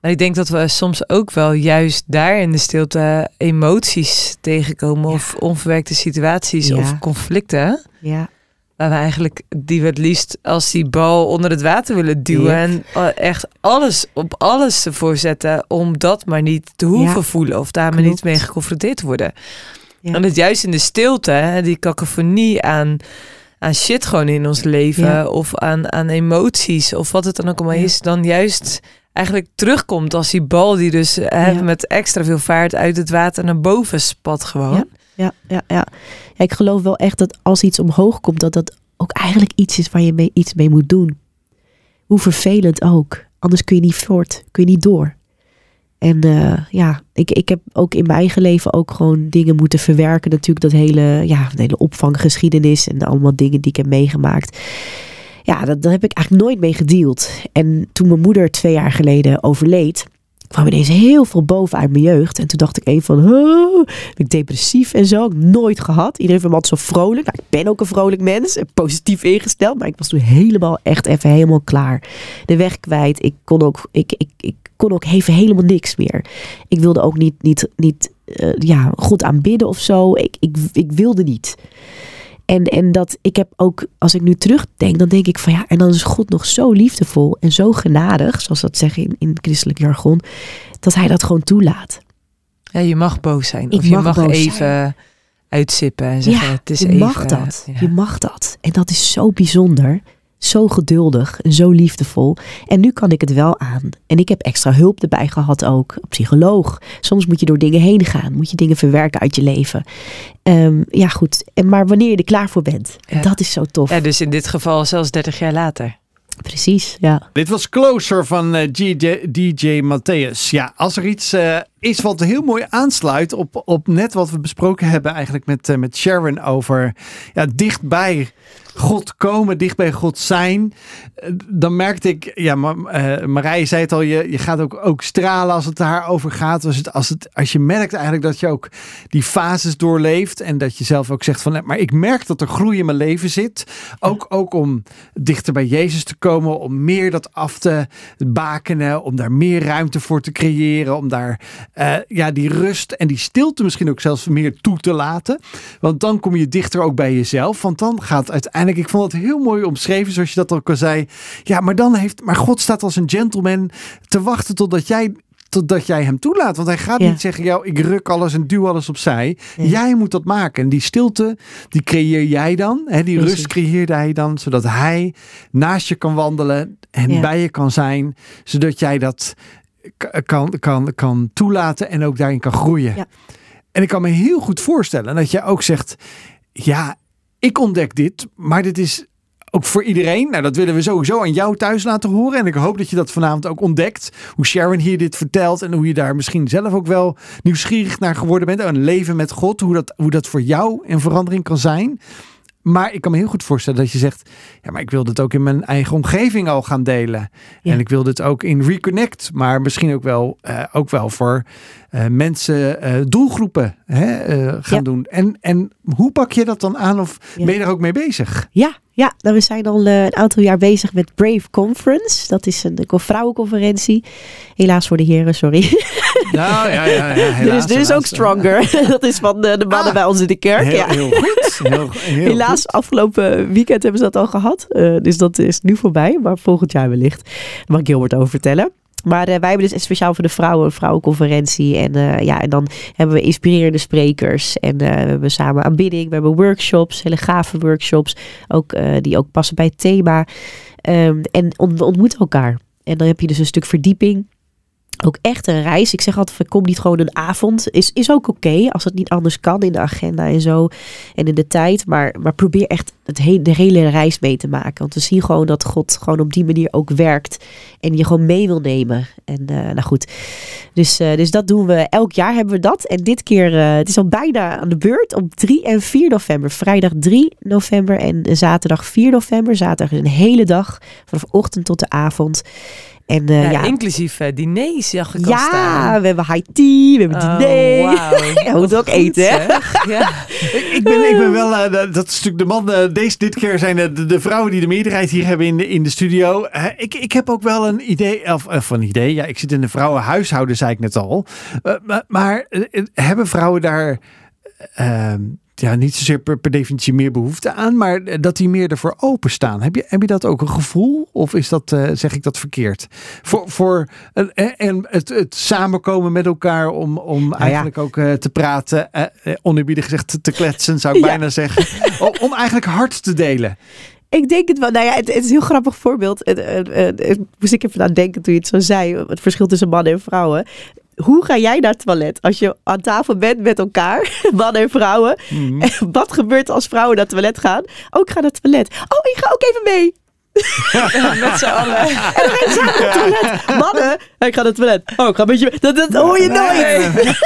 Maar ik denk dat we soms ook wel juist daar in de stilte emoties tegenkomen. Ja. Of onverwerkte situaties Ja. of conflicten. Ja, Waar we eigenlijk die we het liefst als die bal onder het water willen duwen. En eh, echt alles op alles ervoor zetten om dat maar niet te hoeven voelen. Of daar maar Klopt. niet mee geconfronteerd te worden. Ja. En dat juist in de stilte, hè, die cacophonie aan, aan shit gewoon in ons leven. Ja. Of aan, aan emoties of wat het dan ook allemaal Ja. is. Dan juist eigenlijk terugkomt als die bal die dus hè, met extra veel vaart uit het water naar boven spat gewoon. Ja. ja, ja, ja. Ja, Ik geloof wel echt dat als iets omhoog komt, dat dat ook eigenlijk iets is waar je mee, iets mee moet doen. Hoe vervelend ook. Anders kun je niet voort, kun je niet door. En eh, ja, ik, ik heb ook in mijn eigen leven ook gewoon dingen moeten verwerken. Natuurlijk dat hele, ja, de hele opvanggeschiedenis en allemaal dingen die ik heb meegemaakt. Ja, dat, daar heb ik eigenlijk nooit mee gedeeld. En toen mijn moeder twee jaar geleden overleed, kwam ineens heel veel boven uit mijn jeugd. En toen dacht ik even van, "Huh, ben ik depressief en zo. Ik nooit gehad. Iedereen vindt me altijd zo vrolijk. Nou, ik ben ook een vrolijk mens. en Positief ingesteld. Maar ik was toen helemaal, echt even helemaal klaar. De weg kwijt. Ik kon ook, ik, ik, ik kon ook even helemaal niks meer. Ik wilde ook niet, niet, niet eh, ja, God aanbidden of zo. Ik, ik, ik wilde niet. En, en dat ik heb ook, als ik nu terugdenk, dan denk ik van ja, en dan is God nog zo liefdevol en zo genadig, zoals dat zeggen in, in christelijk jargon, dat hij dat gewoon toelaat. Ja, je mag boos zijn. Ik of je mag even zijn. uitzippen en zeggen Ja, het is je even. mag dat. ja. Je mag dat. En dat is zo bijzonder. Zo geduldig en zo liefdevol. En nu kan ik het wel aan. En ik heb extra hulp erbij gehad ook. Een psycholoog. Soms moet je door dingen heen gaan. Moet je dingen verwerken uit je leven. Ehm, ja, goed. En maar wanneer je er klaar voor bent. Ja. Dat is zo tof. Ja, dus in dit geval zelfs 30 jaar later. Precies, ja. Dit was Closer van eh, DJ, DJ Matthäus. Ja, als er iets eh, is wat heel mooi aansluit op, op net wat we besproken hebben eigenlijk met, eh, met Sharon over ja, dichtbij God komen, dicht bij God zijn. Eh, Dan merkte ik, ja, maar, eh, Marije zei het al, je, je gaat ook, ook stralen als het daarover gaat. Als, het, als, het, als je merkt eigenlijk dat je ook die fases doorleeft en dat je zelf ook zegt van, maar ik merk dat er groei in mijn leven zit. Ook, ook om dichter bij Jezus te komen, om meer dat af te bakenen, om daar meer ruimte voor te creëren, om daar eh, ja, die rust en die stilte misschien ook zelfs meer toe te laten. Want dan kom je dichter ook bij jezelf, want dan gaat uiteindelijk, ik vond het heel mooi omschreven, zoals je dat ook al zei. Ja, maar dan heeft, maar God staat als een gentleman te wachten totdat jij totdat jij hem toelaat. Want hij gaat Ja. niet zeggen, jou, ik ruk alles en duw alles opzij. Jij moet dat maken. En die stilte, die creëer jij dan. Hè? Die Precies. rust creëerde hij dan, zodat hij naast je kan wandelen en Ja. bij je kan zijn. Zodat jij dat kan, kan, kan toelaten en ook daarin kan groeien. Ja. En ik kan me heel goed voorstellen dat je ook zegt, ja, ik ontdek dit, maar dit is ook voor iedereen. Nou, dat willen we sowieso aan jou thuis laten horen. En ik hoop dat je dat vanavond ook ontdekt. Hoe Sharon hier dit vertelt. En hoe je daar misschien zelf ook wel nieuwsgierig naar geworden bent. Een leven met God. Hoe dat, hoe dat voor jou een verandering kan zijn. Maar ik kan me heel goed voorstellen dat je zegt: Ja, maar ik wil dit ook in mijn eigen omgeving al gaan delen. Ja. En ik wil dit ook in Reconnect, maar misschien ook wel, eh, ook wel voor eh, mensen, eh, doelgroepen hè, eh, gaan Ja. doen. En, en hoe pak je dat dan aan of Ja. ben je daar ook mee bezig? Ja, ja nou, we zijn al een aantal jaar bezig met Brave Conference. Dat is een, vrouwenconferentie. Helaas voor de heren, sorry. Nou ja, ja, ja is, dit is ook Stronger. dat is van de, de mannen Ah. bij ons in de kerk. Heel, ja. heel goed. Heel, heel Helaas, goed. afgelopen weekend hebben ze dat al gehad. Eh, dus dat is nu voorbij. Maar volgend jaar wellicht. Daar mag Gilbert over vertellen. Maar eh, wij hebben dus speciaal voor de vrouwen een vrouwenconferentie. En, eh, ja, en dan hebben we inspirerende sprekers. En eh, we hebben samen aanbidding. We hebben workshops, hele gave workshops. Ook, die ook passen bij het thema. Ehm, en we ontmoeten elkaar. En dan heb je dus een stuk verdieping. Ook echt een reis. Ik zeg altijd, kom niet gewoon een avond. Is, is ook oké als het niet anders kan in de agenda en zo. En in de tijd. Maar, maar probeer echt het he- de hele reis mee te maken. Want we zien gewoon dat God gewoon op die manier ook werkt. En je gewoon mee wil nemen. En eh, nou goed. Dus, eh, dus dat doen we. Elk jaar hebben we dat. En dit keer, eh, het is al bijna aan de beurt. Op 3 en 4 november. Vrijdag 3 november en zaterdag 4 november. Zaterdag is een hele dag. Vanaf ochtend tot de avond. En eh, Ja, ja, Inclusief eh, diners zag ik al ja, staan. we hebben high tea, we hebben Oh, diner. Ja, Wat ook eten, hè? Ja. Ik, ik ben, ik ben wel, eh, dat- is natuurlijk de man, deze, dit keer zijn de, de vrouwen die de meerderheid hier hebben in de, in de studio. Eh, ik, ik heb ook wel een idee, of, of een idee, ja, ik zit in de vrouwenhuishouden, zei ik net al. Eh, maar maar hebben vrouwen daar eh, ja, niet zozeer per, per definitie meer behoefte aan, maar eh, dat die meer ervoor openstaan? Heb je, heb je dat ook een gevoel of is dat, eh, zeg ik dat verkeerd? Voor, voor eh, en het, het samenkomen met elkaar om, om ja. eigenlijk ook te praten, oneerbiedig gezegd te, te kletsen, zou ik Ja. bijna zeggen. om, om eigenlijk hard te delen. Ik denk het wel. Nou ja, het, het is een heel grappig voorbeeld. Het- het- moest ik even aan denken toen je het zo zei. Het verschil tussen mannen en vrouwen. Hoe ga jij naar het toilet? Als je aan tafel bent met elkaar, mannen en vrouwen. Mhm. En wat gebeurt als vrouwen naar het toilet gaan? Oh, ik ga naar het toilet. Oh, ik ga ook even mee. Met z'n allen. En dan samen naar het toilet. Mannen, ik ga naar het toilet. Oh, ik ga een beetje... Dat, dat hoor je nooit.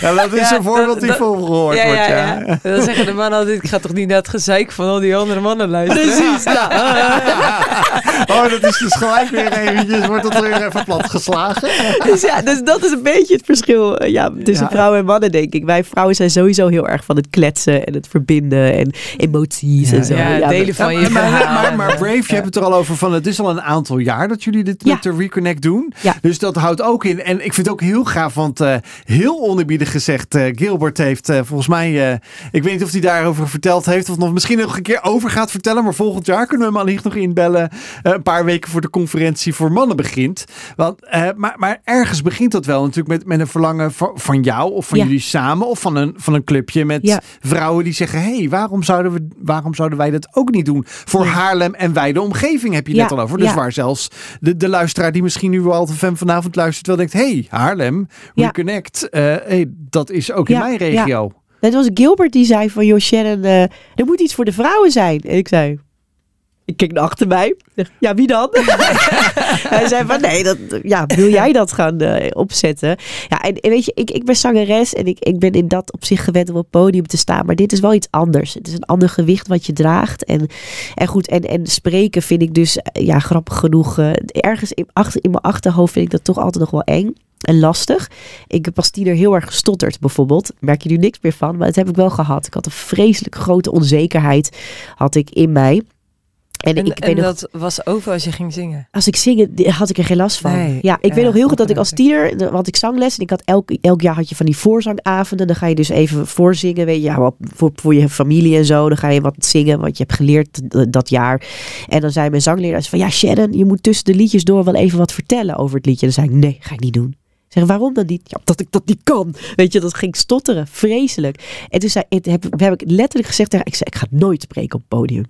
Ja, dat is Ja, een voorbeeld dat- die veel gehoord Ja, wordt. ja, Ja, ja. Dan zeggen de mannen altijd, ik ga toch niet naar het gezeik van al die andere mannen luisteren. Precies. Nou, Oh, dat is dus gelijk weer eventjes, wordt dat weer even platgeslagen. dus ja, dus dat is een beetje het verschil eh, ja, tussen Ja. vrouwen en mannen, denk ik. Wij vrouwen zijn sowieso heel erg van het kletsen en het verbinden en emoties Ja, en zo. ja, delen van je maar, maar, maar, maar Brave, je hebt het er al over van, het is al een aantal jaar dat jullie dit Ja. met de Reconnect doen. Ja. Dus dat houdt ook in. En ik vind het ook heel gaaf, want eh, heel onerbiedig gezegd, eh, Gilbert heeft eh, volgens mij, ik weet niet of hij daarover verteld heeft of nog misschien nog een keer over gaat vertellen, maar volgend jaar kunnen we hem allicht nog inbellen. een paar weken voor de conferentie voor mannen begint. Want, maar, maar ergens begint dat wel natuurlijk met, met een verlangen van, van jou of van Ja. jullie samen of van een, van een clubje met vrouwen die zeggen, hé, hey, waarom, zouden we, waarom zouden wij dat ook niet doen? Voor. Haarlem en wij de omgeving heb je Ja, net al over. Dus ja. waar zelfs de, de luisteraar die misschien nu wel de fan vanavond luistert wel denkt, hey, Haarlem. Reconnect, hey, dat is ook in mijn regio. Net was Gilbert die zei van, joh Shannon, eh, er moet iets voor de vrouwen zijn. En ik zei, ik keek naar achter mij. Ja, wie dan? Hij zei van, nee, dat, ja, wil jij dat gaan eh, opzetten? Ja, en, weet je, ik, ik ben zangeres en ik, ik ben in dat op zich gewend om op het podium te staan. Maar dit is wel iets anders. Het is een ander gewicht wat je draagt. En, en goed, en, en spreken vind ik dus, eh, ja, grappig genoeg, eh, ergens in, achter, in mijn achterhoofd vind ik dat toch altijd nog wel eng. En lastig. Ik heb als tiener heel erg gestotterd, bijvoorbeeld. Merk je nu niks meer van, maar dat heb ik wel gehad. Ik had een vreselijk grote onzekerheid had ik in mij. En, En, ik en weet nog, dat was over als je ging zingen. als ik zing, die- had ik er geen last van. Nee, ja, ik ja, weet nog heel goed dat ik als tiener, had ik zangles en ik had elk, elk jaar had je van die voorzangavonden. Dan ga je dus even voorzingen, weet je, ja, voor, voor je familie en zo. Dan ga je wat zingen, wat je hebt geleerd dat jaar. En dan zei mijn zangleraar van, ja Sharon, je moet tussen de liedjes door wel even wat vertellen over het liedje. Dan zei ik, nee, ga ik niet doen. Zeg, waarom dan niet? Ja, omdat ik dat niet kan. Weet je, dat ging stotteren. Vreselijk. En toen zei, heb, heb ik letterlijk gezegd tegen ik zei, ik ga nooit spreken op het podium.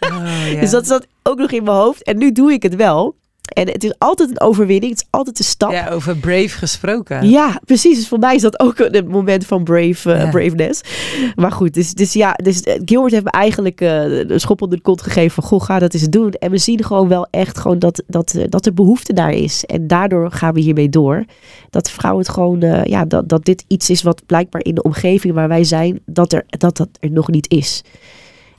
Oh, ja. Dus dat zat ook nog in mijn hoofd. En nu doe ik het wel. En het is altijd een overwinning. Het is altijd een stap. Ja, over brave gesproken. Ja, precies. Dus voor mij is dat ook een moment van brave, Ja. braveness. Maar goed, dus, dus ja, dus eh, Gilbert heeft me eigenlijk eh, de schop onder de kont gegeven van, goh, ga dat eens doen. En we zien gewoon wel echt gewoon dat, dat, dat er behoefte daar is. En daardoor gaan we hiermee door. Dat vrouwen het gewoon, ja, dat, dat dit iets is wat blijkbaar in de omgeving waar wij zijn, dat er, dat, dat er nog niet is.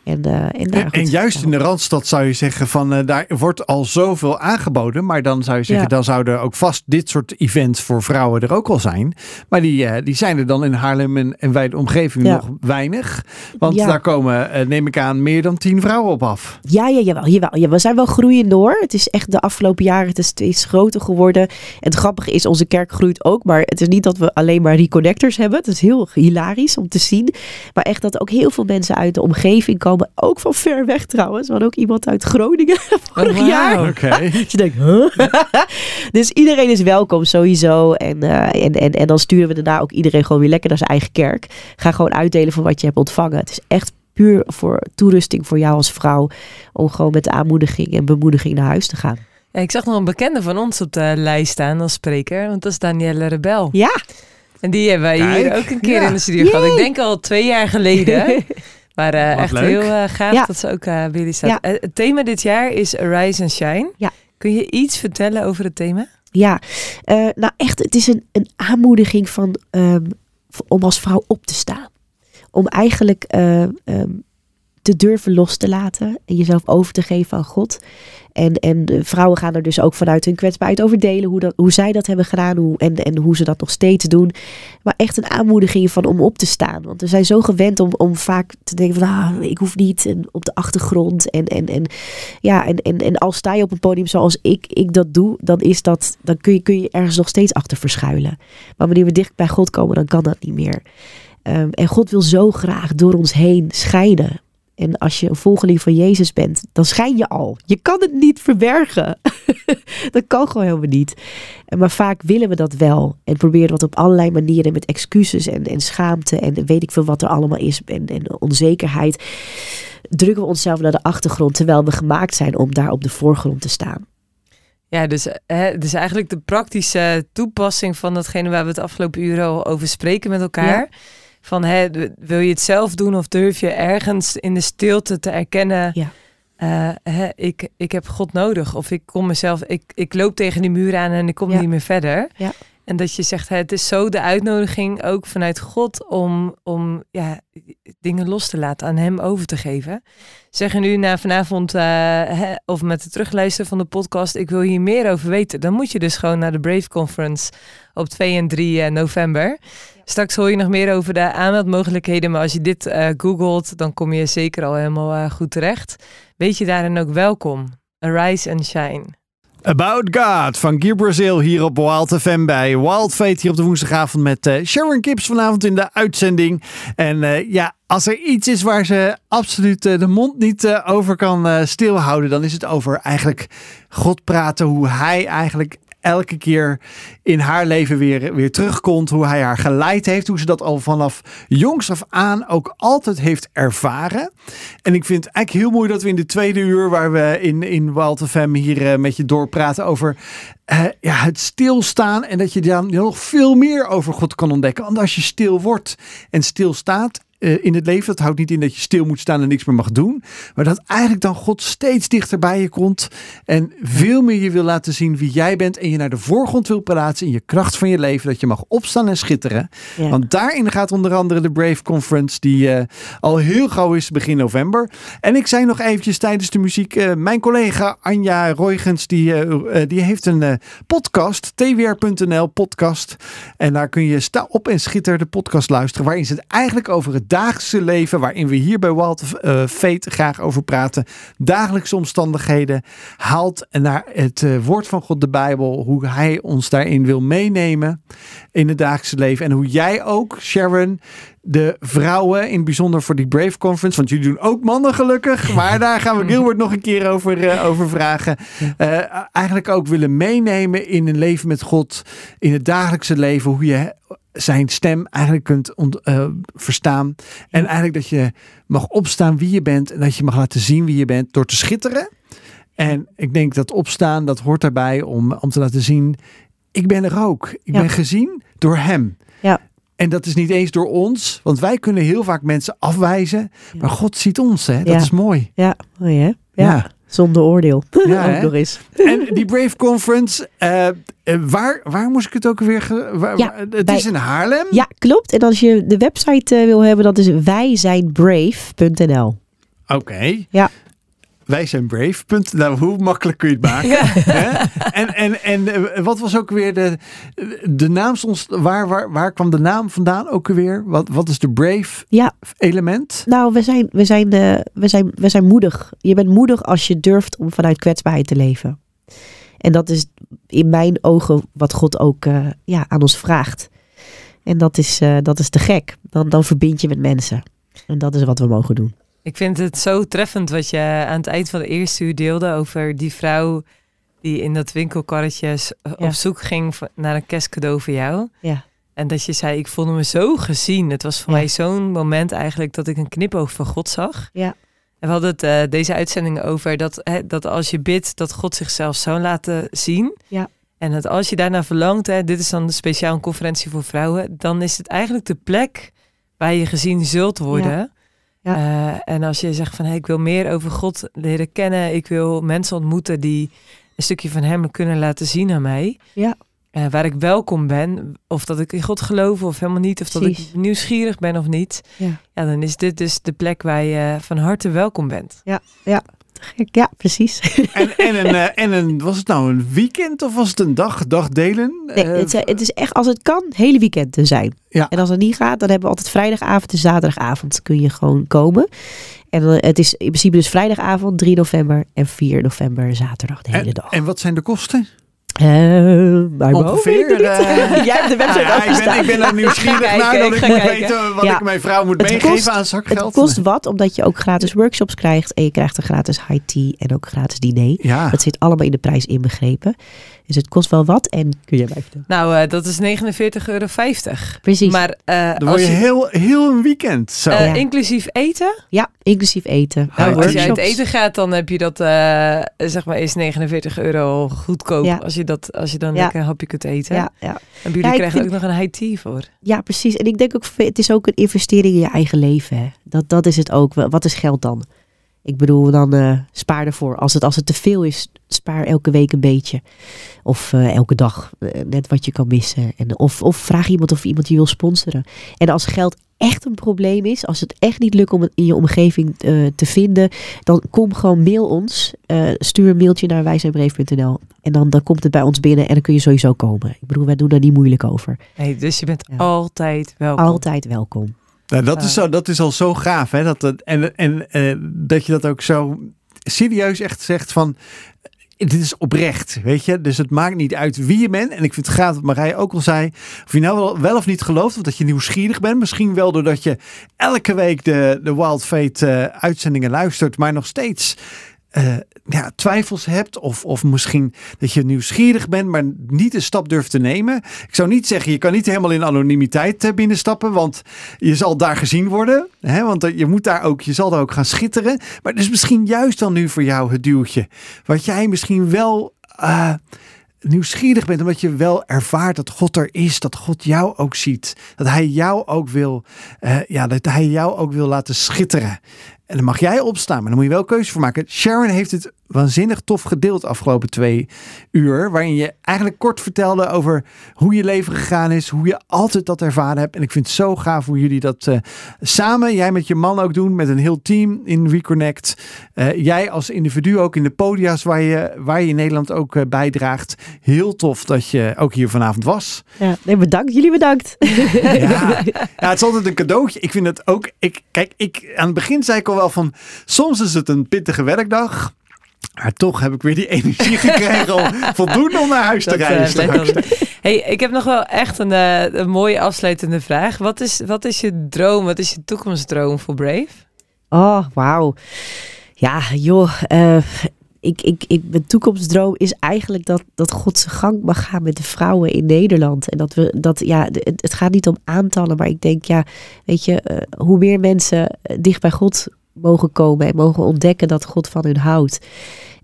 En, en, En, en goed. juist in de Randstad zou je zeggen van eh, daar wordt al zoveel aangeboden. Maar dan zou je zeggen, Ja. dan zouden ook vast dit soort events voor vrouwen er ook al zijn. Maar die, eh, die zijn er dan in Haarlem en, en bij de omgeving Ja. nog weinig. Want Ja. daar komen, eh, neem ik aan, meer dan tien vrouwen op af. Ja, ja, jawel, jawel. Ja, we zijn wel groeiend door. Het is echt de afgelopen jaren het is steeds groter geworden. En het grappige is, onze kerk groeit ook. Maar het is niet dat we alleen maar reconnectors hebben. Het is heel hilarisch om te zien. Maar echt dat ook heel veel mensen uit de omgeving komen. Ook van ver weg trouwens. We hadden ook iemand uit Groningen vorig wauw. jaar. Oké. Dat je denkt, huh? dus iedereen is welkom sowieso. En, eh, en, en, en dan sturen we daarna ook iedereen gewoon weer lekker naar zijn eigen kerk. Ga gewoon uitdelen van wat je hebt ontvangen. Het is echt puur voor toerusting voor jou als vrouw. Om gewoon met de aanmoediging en bemoediging naar huis te gaan. Ja, ik zag nog een bekende van ons op de lijst staan als spreker. Want dat is Danielle Rebel. Ja, En die hebben wij hier ook een keer ja. in de studio gehad. Ik denk al twee jaar geleden. Maar eh, echt leuk. heel eh, gaaf Ja. dat ze ook eh, bij jullie staat. Ja. Het thema dit jaar is Arise and Shine. Ja. Kun je iets vertellen over het thema? ja. Eh, nou echt, het is een, een aanmoediging van, ehm, om als vrouw op te staan. Om eigenlijk eh, ehm, te durven los te laten en jezelf over te geven aan God. En, en vrouwen gaan er dus ook vanuit hun kwetsbaarheid over delen hoe, dat, hoe zij dat hebben gedaan hoe, en, en hoe ze dat nog steeds doen. Maar echt een aanmoediging van om op te staan. Want we zijn zo gewend om, om vaak te denken van ah, ik hoef niet en op de achtergrond. En, en, en, ja, en, en, en als sta je op een podium zoals ik, ik dat doe, dan, is dat, dan kun, je, kun je ergens nog steeds achter verschuilen. Maar wanneer we dicht bij God komen, dan kan dat niet meer. Ehm, en God wil zo graag door ons heen schijnen. En als je een volgeling van Jezus bent, dan schijn je al. Je kan het niet verbergen. dat kan gewoon helemaal niet. Maar vaak willen we dat wel. En proberen dat op allerlei manieren met excuses en, en schaamte en weet ik veel wat er allemaal is. En, en onzekerheid. Drukken we onszelf naar de achtergrond terwijl we gemaakt zijn om daar op de voorgrond te staan. Ja, dus, hè, dus eigenlijk de praktische toepassing van datgene waar we het afgelopen uur al over spreken met elkaar. Van hè, wil je het zelf doen of durf je ergens in de stilte te erkennen, Ja. eh, hè, ik, ik heb God nodig of ik kom mezelf, ik, ik loop tegen die muur aan en ik kom Ja. niet meer verder. Ja. En dat je zegt, hè, het is zo de uitnodiging ook vanuit God om, om ja, dingen los te laten, aan hem over te geven. Zeg je nu na vanavond eh, hè, of met het terugluisteren van de podcast, ik wil hier meer over weten, dan moet je dus gewoon naar de Brave Conference op 2 en 3 eh, november. Straks hoor je nog meer over de aanmeldmogelijkheden, maar als je dit eh, googelt, dan kom je zeker al helemaal eh, goed terecht. Weet je daarin ook welkom. Arise and Shine. About God van Gear Brazil hier op Wild FM bij Wild Fate hier op de woensdagavond met eh, Sharon Kips vanavond in de uitzending. En ja, als er iets is waar ze absoluut de mond niet over kan stilhouden, dan is het over eigenlijk God praten, hoe hij eigenlijk elke keer in haar leven weer, weer terugkomt. Hoe hij haar geleid heeft. Hoe ze dat al vanaf jongs af aan ook altijd heeft ervaren. En ik vind het eigenlijk heel mooi dat we in de tweede uur... waar we in, in Wild hier eh, met je doorpraten over... eh, ja, het stilstaan en dat je dan nog veel meer over God kan ontdekken. Want als je stil wordt en stilstaat in het leven, dat houdt niet in dat je stil moet staan en niks meer mag doen. Maar dat eigenlijk dan God steeds dichter bij je komt en veel meer je wil laten zien wie jij bent en je naar de voorgrond wil plaatsen in je kracht van je leven. Dat je mag opstaan en schitteren. Ja. Want daarin gaat onder andere de Brave Conference, die eh, al heel gauw is, begin november. En ik zei nog eventjes tijdens de muziek, eh, mijn collega Anja Roygens, die, eh, eh, die heeft een eh, podcast, twr.nl podcast. En daar kun je sta op en schitter de podcast luisteren, waarin ze het eigenlijk over het dagelijkse leven, waarin we hier bij Wild uh, Fate graag over praten, dagelijkse omstandigheden, haalt naar het uh, woord van God, de Bijbel, hoe hij ons daarin wil meenemen in het dagelijkse leven. En hoe jij ook, Sharon, de vrouwen, in het bijzonder voor die Brave Conference. Want jullie doen ook mannen gelukkig. Maar daar gaan we Gilbert nog een keer over, uh, over vragen. Uh, eigenlijk ook willen meenemen in een leven met God. In het dagelijkse leven. Hoe je zijn stem eigenlijk kunt ont, uh, verstaan. En eigenlijk dat je mag opstaan wie je bent. En dat je mag laten zien wie je bent door te schitteren. En ik denk dat opstaan, dat hoort daarbij om, om te laten zien. Ik ben er ook. Ik ja. ben gezien door hem. Ja. En dat is niet eens door ons, want wij kunnen heel vaak mensen afwijzen. Maar God ziet ons, hè? Dat Ja. is mooi. Ja, mooi hè? Ja. Ja. Zonder oordeel. Ja, Ook nog eens. En die Brave Conference, eh, eh, waar, waar moest ik het ook weer? Waar- Ja, het bij- is in Haarlem. Ja, klopt. En als je de website eh, wil hebben, dat is wijzijnbrave.nl. Oké. Ja. Wij zijn brave. Punt. Nou, hoe makkelijk kun je het maken? Hè? En, en, en eh, wat was ook weer de, de naam? Waar, waar, waar kwam de naam vandaan ook weer? Wat, wat is de brave Ja. element? Nou, we zijn, we, zijn, eh, we, zijn, we zijn moedig. Je bent moedig als je durft om vanuit kwetsbaarheid te leven. En dat is in mijn ogen wat God ook eh, ja, aan ons vraagt. En dat is, dat is te gek. Dan, dan verbind je met mensen. En dat is wat we mogen doen. Ik vind het zo treffend wat je aan het eind van de eerste uur deelde over die vrouw die in dat winkelkarretje Ja. op zoek ging naar een kerstcadeau voor jou. Ja. En dat je zei, ik voelde me zo gezien. Het was voor Ja. mij zo'n moment eigenlijk dat ik een knipoog van God zag. Ja. En we hadden het eh, deze uitzending over dat, hè, dat als je bidt, dat God zichzelf zou laten zien. Ja. En dat als je daarna verlangt, hè, dit is dan speciaal een conferentie voor vrouwen, dan is het eigenlijk de plek waar je gezien zult worden. Ja. Eh, en als je zegt van hey, ik wil meer over God leren kennen, ik wil mensen ontmoeten die een stukje van Hem kunnen laten zien aan mij. Ja. Eh, waar ik welkom ben, of dat ik in God geloof of helemaal niet, of dat ik nieuwsgierig ben of niet. Ja. Ja, dan is dit dus de plek waar je van harte welkom bent. Te gek. Ja, precies. En, en, een, eh, en een, was het nou een weekend of was het een dag, dagdelen? Nee, Eh, het, is- het is echt als het kan, hele weekend te zijn. Ja. En als het niet gaat, dan hebben we altijd vrijdagavond en zaterdagavond kun je gewoon komen. En dan- het is in principe dus vrijdagavond 3 november en 4 november zaterdag de hele en, dag. en wat zijn de kosten? Eh, mijn hoofd Ongeveer, het eh, Jij hebt de website Ja, ik, ben, ik ben er nieuwsgierig naar dat ik moet kijken. weten wat Ja. ik mijn vrouw moet Het meegeven kost- aan Het zakgeld. kost wat, omdat je ook gratis workshops krijgt. En je krijgt een gratis high tea en ook gratis diner. Ja, Dat zit allemaal in de prijs inbegrepen. Dus het kost wel wat. En kun je mij vertellen? Nou, eh, dat is 49,50 euro. Precies. Maar eh, dan word als je je, heel, heel een weekend zo. eh, Ja. inclusief eten, ja, inclusief eten. Nou, als je uit eten gaat, dan heb je dat, eh, zeg maar, is 49 euro goedkoop. Ja. Als, je dat, als je dan Ja. lekker een hapje kunt eten. Ja, ja. En jullie krijgen vind- ook nog een high tea voor. Ja, precies. En ik denk ook, het is ook een investering in je eigen leven. Hè. Dat, dat is het ook. Wat is geld dan? Ik bedoel, dan eh, spaar ervoor. Als het, als het te veel is, spaar elke week een beetje. Of eh, elke dag. eh, net wat je kan missen. En, of, of vraag iemand of iemand je wil sponsoren. En als geld echt een probleem is, als het echt niet lukt om het in je omgeving te vinden, dan kom gewoon mail ons. Stuur een mailtje naar wijzijnbreef.nl. En dan, dan komt het bij ons binnen en dan kun je sowieso komen. Ik bedoel, wij doen daar niet moeilijk over. Nee, dus je bent Ja. altijd welkom. Altijd welkom. Nou, dat, is zo, dat is al zo gaaf. Hè? Dat, en en eh, dat je dat ook zo serieus echt zegt van... Dit is oprecht, weet je. Dus het maakt niet uit wie je bent. En ik vind het gaaf wat Marije ook al zei. Of je nou wel, wel of niet gelooft. Of dat je nieuwsgierig bent. Misschien wel doordat je elke week de, de Wild Fate eh, uitzendingen luistert. Maar nog steeds eh, ja, twijfels hebt. Of, of misschien dat je nieuwsgierig bent. Maar niet een stap durft te nemen. Ik zou niet zeggen, je kan niet helemaal in anonimiteit eh, binnenstappen. Want je zal daar gezien worden. Hè? Want je moet daar ook, je zal daar ook gaan schitteren. Maar is misschien juist dan nu voor jou het duwtje. Wat jij misschien wel eh, nieuwsgierig bent. Omdat je wel ervaart dat God er is. Dat God jou ook ziet. Dat hij jou ook wil, ja, dat hij jou ook wil laten schitteren. En dan mag jij opstaan, maar dan moet je wel keuze voor maken. Sharon heeft het waanzinnig tof gedeeld de afgelopen twee uur. Waarin je eigenlijk kort vertelde over hoe je leven gegaan is. Hoe je altijd dat ervaren hebt. En ik vind het zo gaaf hoe jullie dat uh, samen, jij met je man ook doen. Met een heel team in Reconnect. Uh, jij als individu ook in de podia's waar je, waar je in Nederland ook uh, bijdraagt. Heel tof dat je ook hier vanavond was. Ja, nee, bedankt. Jullie bedankt. Ja, ja, het is altijd een cadeautje. Ik vind het ook. Ik, kijk, ik, aan het begin zei ik al wel van. Soms is het een pittige werkdag. Maar toch heb ik weer die energie gekregen om voldoende om naar huis te Dat, rijden. uh, hey, ik heb nog wel echt een, uh, een mooie afsluitende vraag. Wat is, wat is je droom? Wat is je toekomstdroom voor Brave? Oh, wauw. Ja, joh. Uh, ik, ik, ik, mijn toekomstdroom is eigenlijk dat, dat God zijn gang mag gaan met de vrouwen in Nederland. En dat we dat, ja, het, het gaat niet om aantallen, maar ik denk, ja, weet je, uh, hoe meer mensen dicht bij God mogen komen en mogen ontdekken dat God van hun houdt.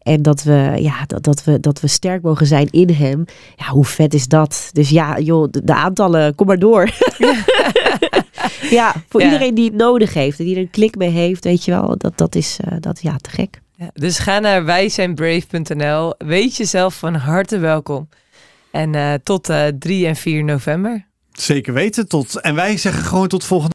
En dat we, ja, dat, dat, we, dat we sterk mogen zijn in hem. Ja, hoe vet is dat? Dus ja, joh, de, de aantallen, kom maar door. ja, voor Ja. iedereen die het nodig heeft en die er een klik mee heeft, weet je wel, dat, dat is uh, dat, ja, te gek. Ja, dus ga naar wijzijnbrave.nl. Weet jezelf van harte welkom. En uh, tot uh, 3 en 4 november. Zeker weten. Tot, en wij zeggen gewoon tot volgende